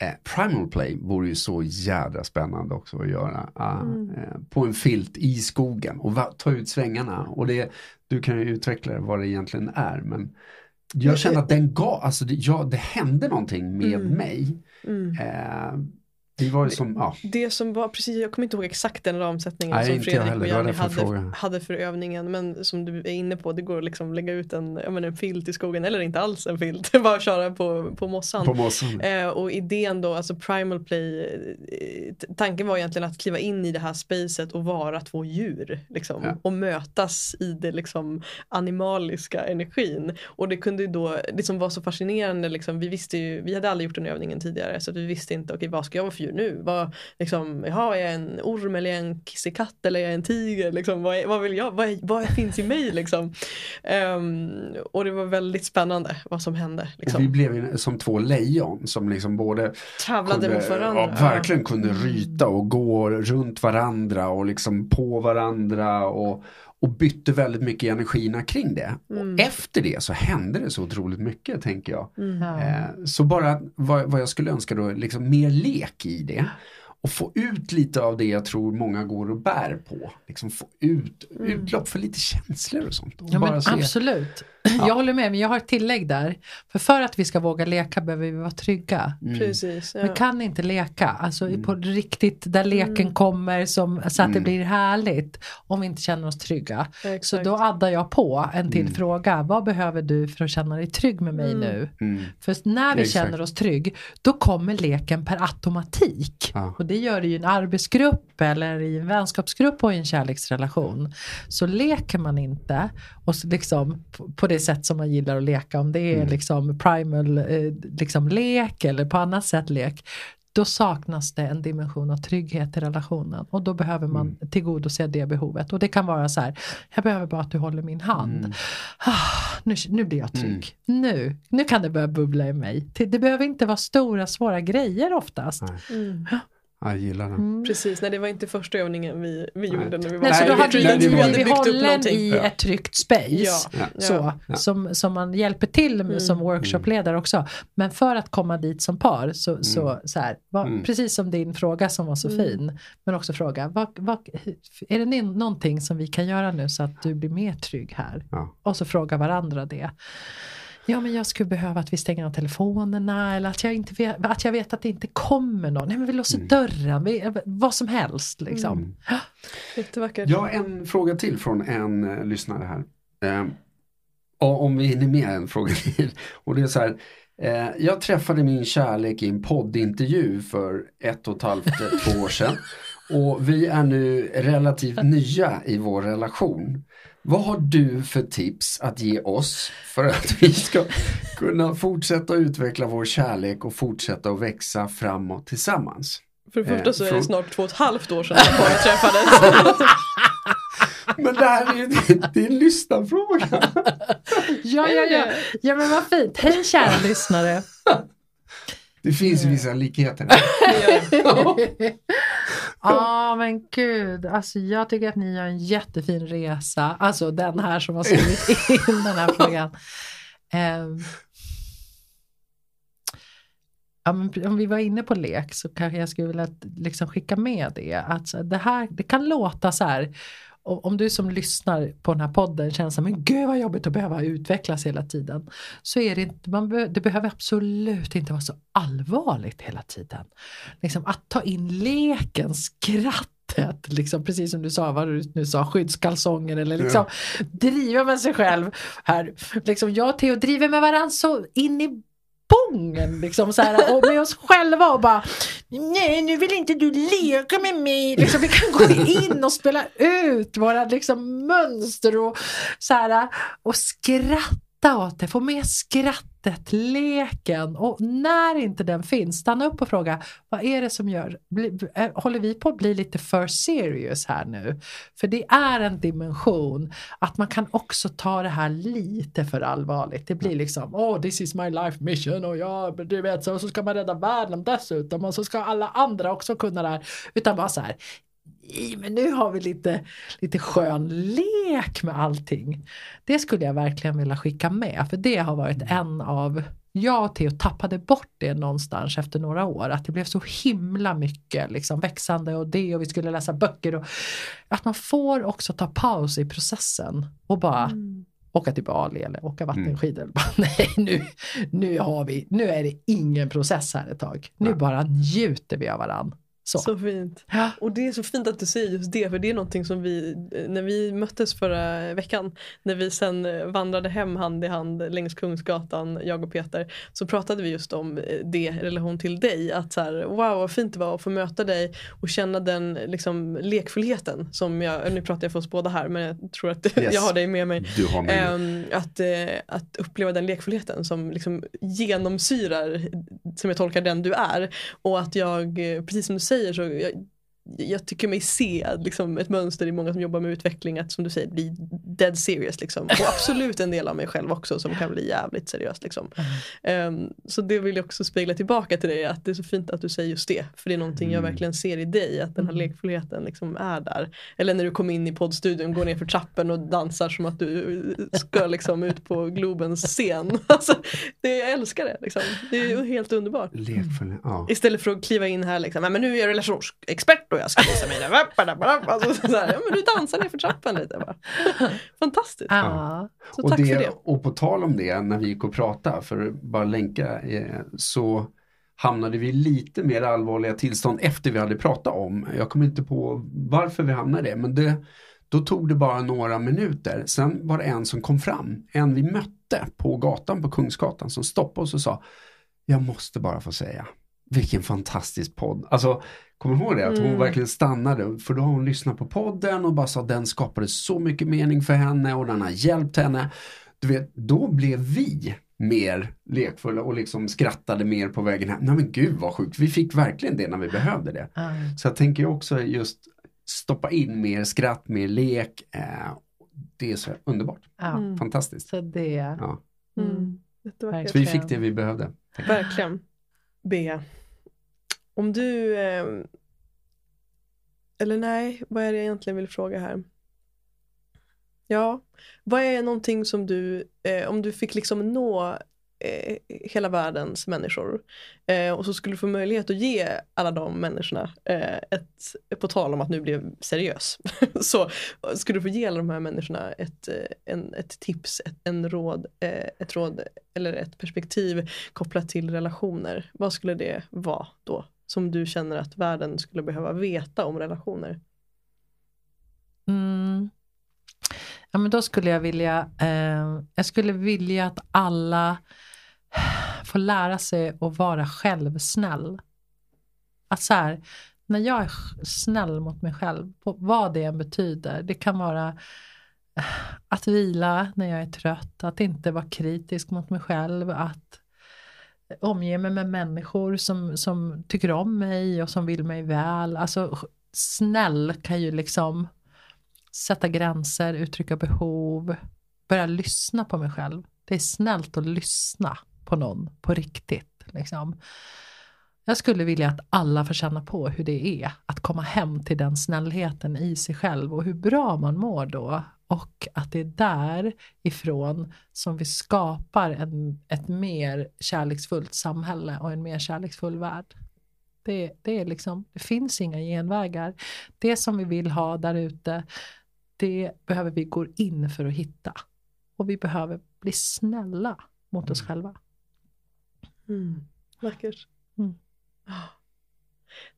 Speaker 3: Eh, Primal Play vore ju så jädra spännande också att göra. Ah,
Speaker 2: Mm.
Speaker 3: eh, på en filt i skogen och va, ta ut svängarna. Och det, du kan ju utveckla vad det egentligen är. Men jag känner att den gav, alltså det, ja, det hände någonting med
Speaker 2: Mm.
Speaker 3: mig.
Speaker 2: Mm.
Speaker 3: Eh, det var som, ja,
Speaker 2: Det som var, precis, jag kommer inte ihåg exakt den ramsättningen
Speaker 3: Nej,
Speaker 2: som Fredrik och Janni hade, hade för övningen. Men som du är inne på, det går att liksom lägga ut en, ja, men en filt i skogen, eller inte alls en filt, <laughs> bara köra på, på mossan.
Speaker 3: på mossan.
Speaker 2: Eh, och idén då, alltså primal play, eh, tanken var egentligen att kliva in i det här spacet och vara två djur. Liksom,
Speaker 3: Ja.
Speaker 2: Och mötas i det liksom, animaliska energin. Och det kunde ju då, det som var så fascinerande, liksom, vi visste ju, vi hade aldrig gjort den övningen tidigare så vi visste inte, okej vad ska jag vara för djur nu? Vad, liksom, jaha, är jag en orm eller är jag en kissekatt eller är jag en tiger? Liksom, vad, är, vad vill jag, vad, är, vad finns i mig liksom? Ehm, och det var väldigt spännande vad som hände.
Speaker 3: Och vi
Speaker 2: Liksom.
Speaker 3: blev som två lejon som liksom både
Speaker 2: Tävlade mot varandra.
Speaker 3: ja, verkligen kunde ryta och gå runt varandra och liksom på varandra och, och bytte väldigt mycket i energierna kring det.
Speaker 2: Mm.
Speaker 3: Och efter det så hände det så otroligt mycket tänker jag.
Speaker 2: Mm.
Speaker 3: Eh, så bara vad, vad jag skulle önska då, liksom mer lek i det. Och få ut lite av det jag tror många går och bär på. Liksom få ut,
Speaker 2: Mm.
Speaker 3: utlopp för lite känslor och sånt. Och
Speaker 1: Ja, men
Speaker 3: se-
Speaker 1: absolut. Jag håller med, men jag har ett tillägg där. För för att vi ska våga leka behöver vi vara trygga.
Speaker 3: Mm.
Speaker 2: Precis. Ja.
Speaker 1: Vi kan inte leka, alltså
Speaker 3: Mm.
Speaker 1: på riktigt där leken
Speaker 2: Mm.
Speaker 1: kommer som, så att det
Speaker 3: Mm.
Speaker 1: blir härligt om vi inte känner oss trygga. Så
Speaker 2: Exakt.
Speaker 1: då addar jag på en till
Speaker 3: Mm.
Speaker 1: fråga. Vad behöver du för att känna dig trygg med mig
Speaker 2: Mm.
Speaker 1: nu?
Speaker 3: Mm.
Speaker 1: För när vi
Speaker 3: Exakt.
Speaker 1: känner oss trygg, då kommer leken per automatik.
Speaker 3: Ja.
Speaker 1: Och det gör det ju i en arbetsgrupp eller i en vänskapsgrupp och i en kärleksrelation. Så leker man inte och så liksom på, på det sätt som man gillar att leka, om det är
Speaker 3: Mm.
Speaker 1: liksom primal eh, liksom lek eller på annat sätt lek, då saknas det en dimension av trygghet i relationen och då behöver man
Speaker 3: Mm.
Speaker 1: tillgodose det behovet. Och det kan vara så här, jag behöver bara att du håller min hand.
Speaker 3: Mm.
Speaker 1: Ah, nu, nu blir jag trygg. Nu, nu kan det börja bubbla i mig. Det behöver inte vara stora svåra grejer oftast.
Speaker 2: Mm.
Speaker 3: Ja, Jag gillar den.
Speaker 1: Mm.
Speaker 2: Precis, nej det var inte första övningen vi, vi
Speaker 3: Nej.
Speaker 2: gjorde när vi var
Speaker 1: Nej, så då hade vi blivit
Speaker 2: byggt upp
Speaker 1: hållen i
Speaker 3: Ja.
Speaker 1: ett tryggt space.
Speaker 2: Ja.
Speaker 3: Ja.
Speaker 1: Så,
Speaker 3: Ja.
Speaker 1: som, som man hjälper till med
Speaker 2: Mm.
Speaker 1: som workshopledare också. Men för att komma dit som par, så, så, så här, vad,
Speaker 3: Mm.
Speaker 1: precis som din fråga som var så
Speaker 2: Mm.
Speaker 1: fin, men också fråga, vad, vad, är det någonting som vi kan göra nu så att du blir mer trygg här?
Speaker 3: Ja.
Speaker 1: Och så fråga varandra det. Ja men jag skulle behöva att vi stänger av telefonerna eller att jag, inte vet, att jag vet att det inte kommer någon. Nej men vi låser
Speaker 3: Mm.
Speaker 1: dörren, vi, vad som helst liksom.
Speaker 3: Mm.
Speaker 2: Jättevackert.
Speaker 3: Jag har en fråga till från en eh, lyssnare här. Eh, och om vi hinner med en fråga <laughs> till. Och det är så här. Eh, jag träffade min kärlek i en poddintervju för ett och ett halvt, eh, två år sedan. <laughs> Och vi är nu relativt nya i vår relation. Vad har du för tips att ge oss för att vi ska kunna fortsätta utveckla vår kärlek och fortsätta att växa framåt tillsammans?
Speaker 2: För det första
Speaker 3: Eh,
Speaker 2: så är det snart två och ett halvt år sedan paret träffades. <laughs>
Speaker 3: Men det här är ju det är en lyssnarfråga. <laughs>
Speaker 1: Ja, ja, ja. ja men vad fint. Hej kära lyssnare. <laughs>
Speaker 3: Det finns vissa likheter.
Speaker 1: Ja <laughs> men gud, alltså jag tycker att ni gör en jättefin resa. Alltså den här som har skrivit <laughs> in den här frågan. Ehm. Ja, men om vi var inne på lek så kanske jag skulle vilja liksom skicka med det. Att det här, det kan låta så här om du som lyssnar på den här podden känner så men gud vad jobbigt att behöva utvecklas hela tiden. Så är det inte, man be, det behöver absolut inte vara så allvarligt hela tiden. Liksom att ta in leken, skrattet, liksom, precis som du sa, vad du nu sa, skyddskalsonger eller liksom ja. driva med sig själv. Här. Liksom, jag och Theo driver med varandra så in i Spången liksom så här, och med oss själva och bara Nej nu vill inte du leka med mig. Liksom, vi kan gå in och spela ut våra liksom, mönster och, så här, och skratta åt det, få med skratt sättet, leken och när inte den finns, stanna upp och fråga vad är det som gör, bli, håller vi på att bli lite för serious här nu? För det är en dimension att man kan också ta det här lite för allvarligt. Det blir liksom, oh this is my life mission och ja, du vet så, så ska man rädda världen dessutom och så ska alla andra också kunna det här. Utan bara så här, men nu har vi lite, lite skön lek med allting. Det skulle jag verkligen vilja skicka med för det har varit en av jag och Theo tappade bort det någonstans efter några år. Att det blev så himla mycket liksom, växande och det och vi skulle läsa böcker. Och, att man får också ta paus i processen och bara mm. åka till Bali eller åka vattenskidor. Mm. <laughs> nej, nu, nu, har vi, nu är det ingen process här ett tag. Nu bara njuter vi av varandra. Så.
Speaker 2: så fint. Ja. Och det är så fint att du säger just det för det är någonting som vi, när vi möttes förra veckan, när vi sen vandrade hem hand i hand längs Kungsgatan, jag och Peter, så pratade vi just om det i relation till dig. Att så här, wow vad fint det var att få möta dig och känna den liksom, lekfullheten som jag, nu pratar jag för oss båda här men jag tror att <laughs> yes. jag har dig med mig.
Speaker 3: Du har mig. Ähm,
Speaker 2: att, att uppleva den lekfullheten som liksom genomsyrar, som jag tolkar den du är. Och att jag, precis som du säger 有的时候要。Jag, tycker mig se liksom, ett mönster i många som jobbar med utveckling att som du säger bli dead serious. Liksom. Och absolut en del av mig själv också som kan bli jävligt seriöst. Liksom. Mm. Um, så det vill jag också spegla tillbaka till dig att det är så fint att du säger just det. För det är någonting mm. jag verkligen ser i dig att den här mm. lekfullheten liksom är där. Eller när du kom in i poddstudion, går ner för trappen och dansar som att du ska liksom ut på Globens scen. <laughs> Alltså, det, jag älskar det. Liksom. Det är helt underbart.
Speaker 3: Lekfull, ja.
Speaker 2: Istället för att kliva in här liksom, men nu är jag relationsexpert och jag ska visa mig alltså, så här, ja, men Du dansar ner för trappan lite. Bara. Fantastiskt.
Speaker 1: Ja.
Speaker 2: Så och tack
Speaker 3: det,
Speaker 2: för det.
Speaker 3: Och på tal om det, när vi gick och pratade, för att bara länka, eh, så hamnade vi lite mer allvarliga tillstånd efter vi hade pratat om. Jag kommer inte på varför vi hamnade det, men det, då tog det bara några minuter. Sen var det en som kom fram, en vi mötte på gatan på Kungsgatan som stoppade oss och sa Jag måste bara få säga, vilken fantastisk podd. Alltså, kommer du ihåg det? Att hon mm. verkligen stannade. För då har hon lyssnat på podden och bara sa att den skapade så mycket mening för henne och den har hjälpt henne. Du vet, då blev vi mer lekfulla och liksom skrattade mer på vägen hem. Nej men gud vad sjukt, vi fick verkligen det när vi behövde det. Mm. Så jag tänker också just stoppa in mer skratt, mer lek. Eh, det är så underbart. Mm. Fantastiskt.
Speaker 1: Så det, ja.
Speaker 3: Mm. Så vi fick det vi behövde.
Speaker 2: Verkligen. Bea, om du... Eh, eller nej, vad är det jag egentligen vill fråga här? Ja, vad är någonting som du, eh, om du fick liksom nå eh, hela världens människor eh, och så skulle du få möjlighet att ge alla de människorna eh, ett, på tal om att nu bli seriös, <laughs> så skulle du få ge alla de här människorna ett, eh, en, ett tips, ett, en råd, eh, ett råd eller ett perspektiv kopplat till relationer. Vad skulle det vara då? Som du känner att världen skulle behöva veta om relationer?
Speaker 1: Mm. Ja, men då skulle jag vilja, eh, jag skulle vilja att alla får lära sig att vara självsnäll. Att så här, när jag är snäll mot mig själv, vad det än betyder, det kan vara eh, att vila när jag är trött, att inte vara kritisk mot mig själv, att omge mig med människor som, som tycker om mig och som vill mig väl. Alltså snäll kan ju liksom sätta gränser, uttrycka behov, börja lyssna på mig själv. Det är snällt att lyssna på någon på riktigt. Liksom. Jag skulle vilja att alla får känna på hur det är att komma hem till den snällheten i sig själv och hur bra man mår då och att det är därifrån som vi skapar en, ett mer kärleksfullt samhälle och en mer kärleksfull värld. Det, det, är liksom, det finns inga genvägar. Det som vi vill ha där ute, det behöver vi gå in för att hitta. Och vi behöver bli snälla mot oss själva.
Speaker 2: Mm. Vackert.
Speaker 1: Mm.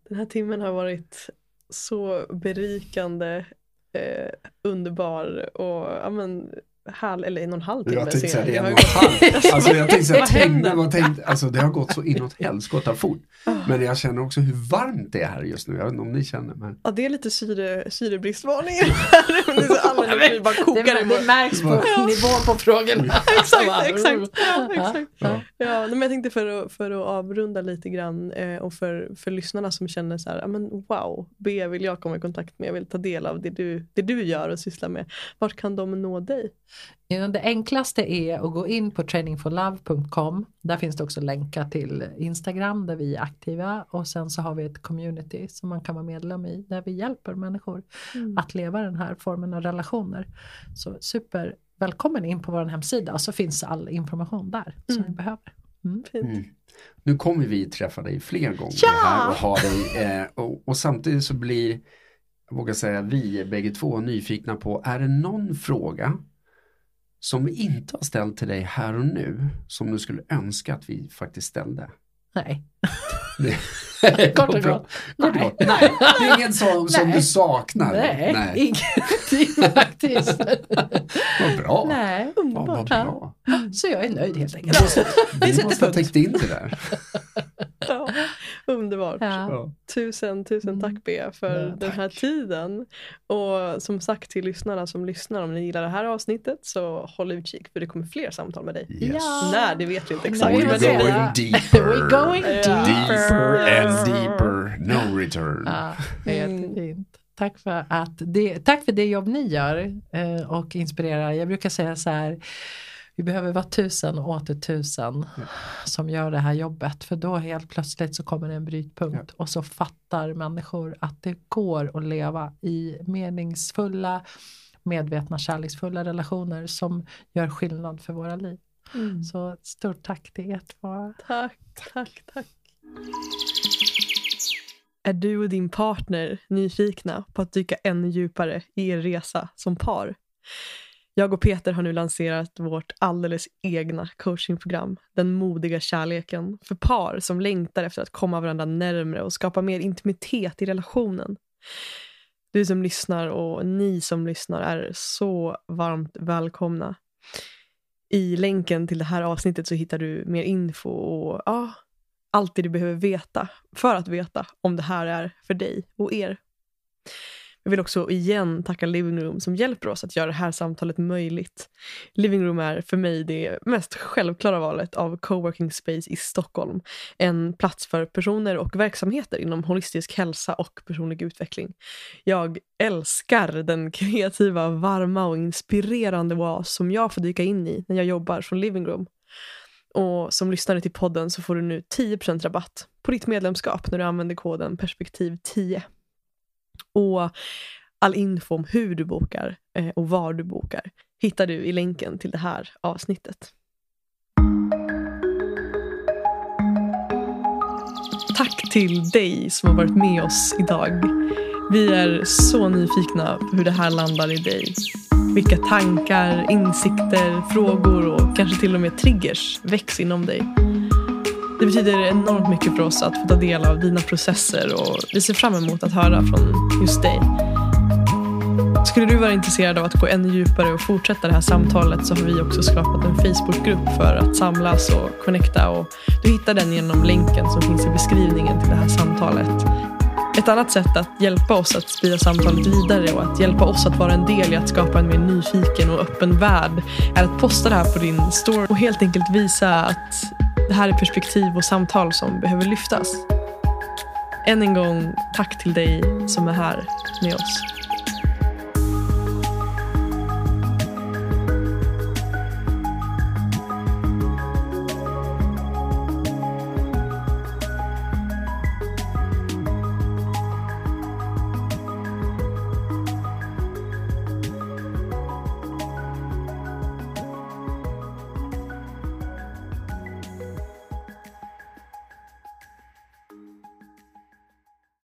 Speaker 2: Den här timmen har varit så berikande, eh, underbar och ja, men, halv, eller en och en halv timme.
Speaker 3: Jag tänkte säga det,
Speaker 2: har
Speaker 3: en och en
Speaker 2: gått-
Speaker 3: halv. Alltså jag tänkte säga,
Speaker 2: händer?
Speaker 3: vad tänkte, alltså det har gått så inåt helskotta fort.
Speaker 2: Ah.
Speaker 3: Men jag känner också hur varmt det är här just nu. Jag vet inte om ni känner men.
Speaker 2: Ja, det är lite syre, <laughs> så <laughs> alla bara kokar i
Speaker 1: det, det märks på <laughs> nivån på frågorna.
Speaker 2: exakt, exakt. Ja, exakt.
Speaker 3: Ja.
Speaker 2: Ja, men jag tänkte för att, för att avrunda lite grann eh, och för, för lyssnarna som känner så här, ja, men wow, B vill jag komma i kontakt med, jag vill ta del av det du, det du gör och sysslar med. Vart kan de nå dig?
Speaker 1: Ja, Det enklaste är att gå in på trainingforlove.com. Där finns det också länkar till Instagram där vi är aktiva och sen så har vi ett community som man kan vara medlem i där vi hjälper människor att leva den här formen av relationer. Så super välkommen in på vår hemsida så finns all information där som
Speaker 2: Mm.
Speaker 1: ni behöver. Mm.
Speaker 3: Mm. Nu kommer vi träffa dig fler gånger
Speaker 2: Ja!
Speaker 3: här och ha dig eh, och, och samtidigt så blir, jag vågar säga vi bägge två nyfikna på, är det någon fråga som vi inte har ställt till dig här och nu som du skulle önska att vi faktiskt ställde?
Speaker 1: Nej.
Speaker 3: Det-
Speaker 1: Kort och gott.
Speaker 3: Kort och gott. Nej, det är ingen som, som
Speaker 1: Nej.
Speaker 3: du saknar.
Speaker 1: Nej,
Speaker 3: Nej.
Speaker 1: ingenting faktiskt.
Speaker 3: Vad bra.
Speaker 1: Nej.
Speaker 3: Ja, vad
Speaker 2: Underbart.
Speaker 3: bra.
Speaker 1: Så jag är nöjd helt enkelt.
Speaker 3: Vi måste ha täckt in det där.
Speaker 2: Ja, underbart.
Speaker 1: Ja.
Speaker 2: Tusen, tusen tack B för
Speaker 1: Ja,
Speaker 2: den här tiden. Och som sagt till lyssnarna som lyssnar, om ni gillar det här avsnittet så håll utkik för det kommer fler samtal med dig.
Speaker 3: Yes.
Speaker 1: Ja.
Speaker 2: När, det vet vi inte
Speaker 1: Nej,
Speaker 2: exakt.
Speaker 3: We're going deeper.
Speaker 1: We're going
Speaker 2: Ja.
Speaker 3: Deeper
Speaker 1: deeper.
Speaker 3: and deeper. No return.
Speaker 1: Ja, jättefint. Tack för, att det, tack för det jobb ni gör eh, och inspirerar. Jag brukar säga så här, vi behöver vara tusen och åter tusen som gör det här jobbet. För då helt plötsligt så kommer det en brytpunkt och så fattar människor att det går att leva i meningsfulla, medvetna, kärleksfulla relationer som gör skillnad för våra liv.
Speaker 2: Mm.
Speaker 1: Så stort tack till er två.
Speaker 2: Tack, tack, tack. Är du och din partner nyfikna på att dyka ännu djupare i er resa som par? Jag och Peter har nu lanserat vårt alldeles egna coachingprogram, Den modiga kärleken, för par som längtar efter att komma varandra närmre och skapa mer intimitet i relationen. Du som lyssnar och ni som lyssnar är så varmt välkomna. I länken till det här avsnittet så hittar du mer info och ja, allt det du behöver veta för att veta om det här är för dig och er. Jag vill också igen tacka Living Room som hjälper oss att göra det här samtalet möjligt. Living Room är för mig det mest självklara valet av coworking space i Stockholm. En plats för personer och verksamheter inom holistisk hälsa och personlig utveckling. Jag älskar den <laughs> kreativa, varma och inspirerande oas som jag får dyka in i när jag jobbar från Living Room. Och som lyssnare till podden så får du nu 10% rabatt på ditt medlemskap när du använder koden perspektiv10. Och all info om hur du bokar eh, och var du bokar hittar du i länken till det här avsnittet. Tack till dig som har varit med oss idag. Vi är så nyfikna på hur det här landar i dig. Vilka tankar, insikter, frågor kanske till och med triggers väcks inom dig. Det betyder enormt mycket för oss att få ta del av dina processer och vi ser fram emot att höra från just dig. Skulle du vara intresserad av att gå ännu djupare och fortsätta det här samtalet så har vi också skapat en Facebookgrupp för att samlas och connecta och du hittar den genom länken som finns i beskrivningen till det här samtalet. Ett annat sätt att hjälpa oss att sprida samtalet vidare och att hjälpa oss att vara en del i att skapa en mer nyfiken och öppen värld är att posta det här på din story och helt enkelt visa att det här är perspektiv och samtal som behöver lyftas. Än en gång, tack till dig som är här med oss.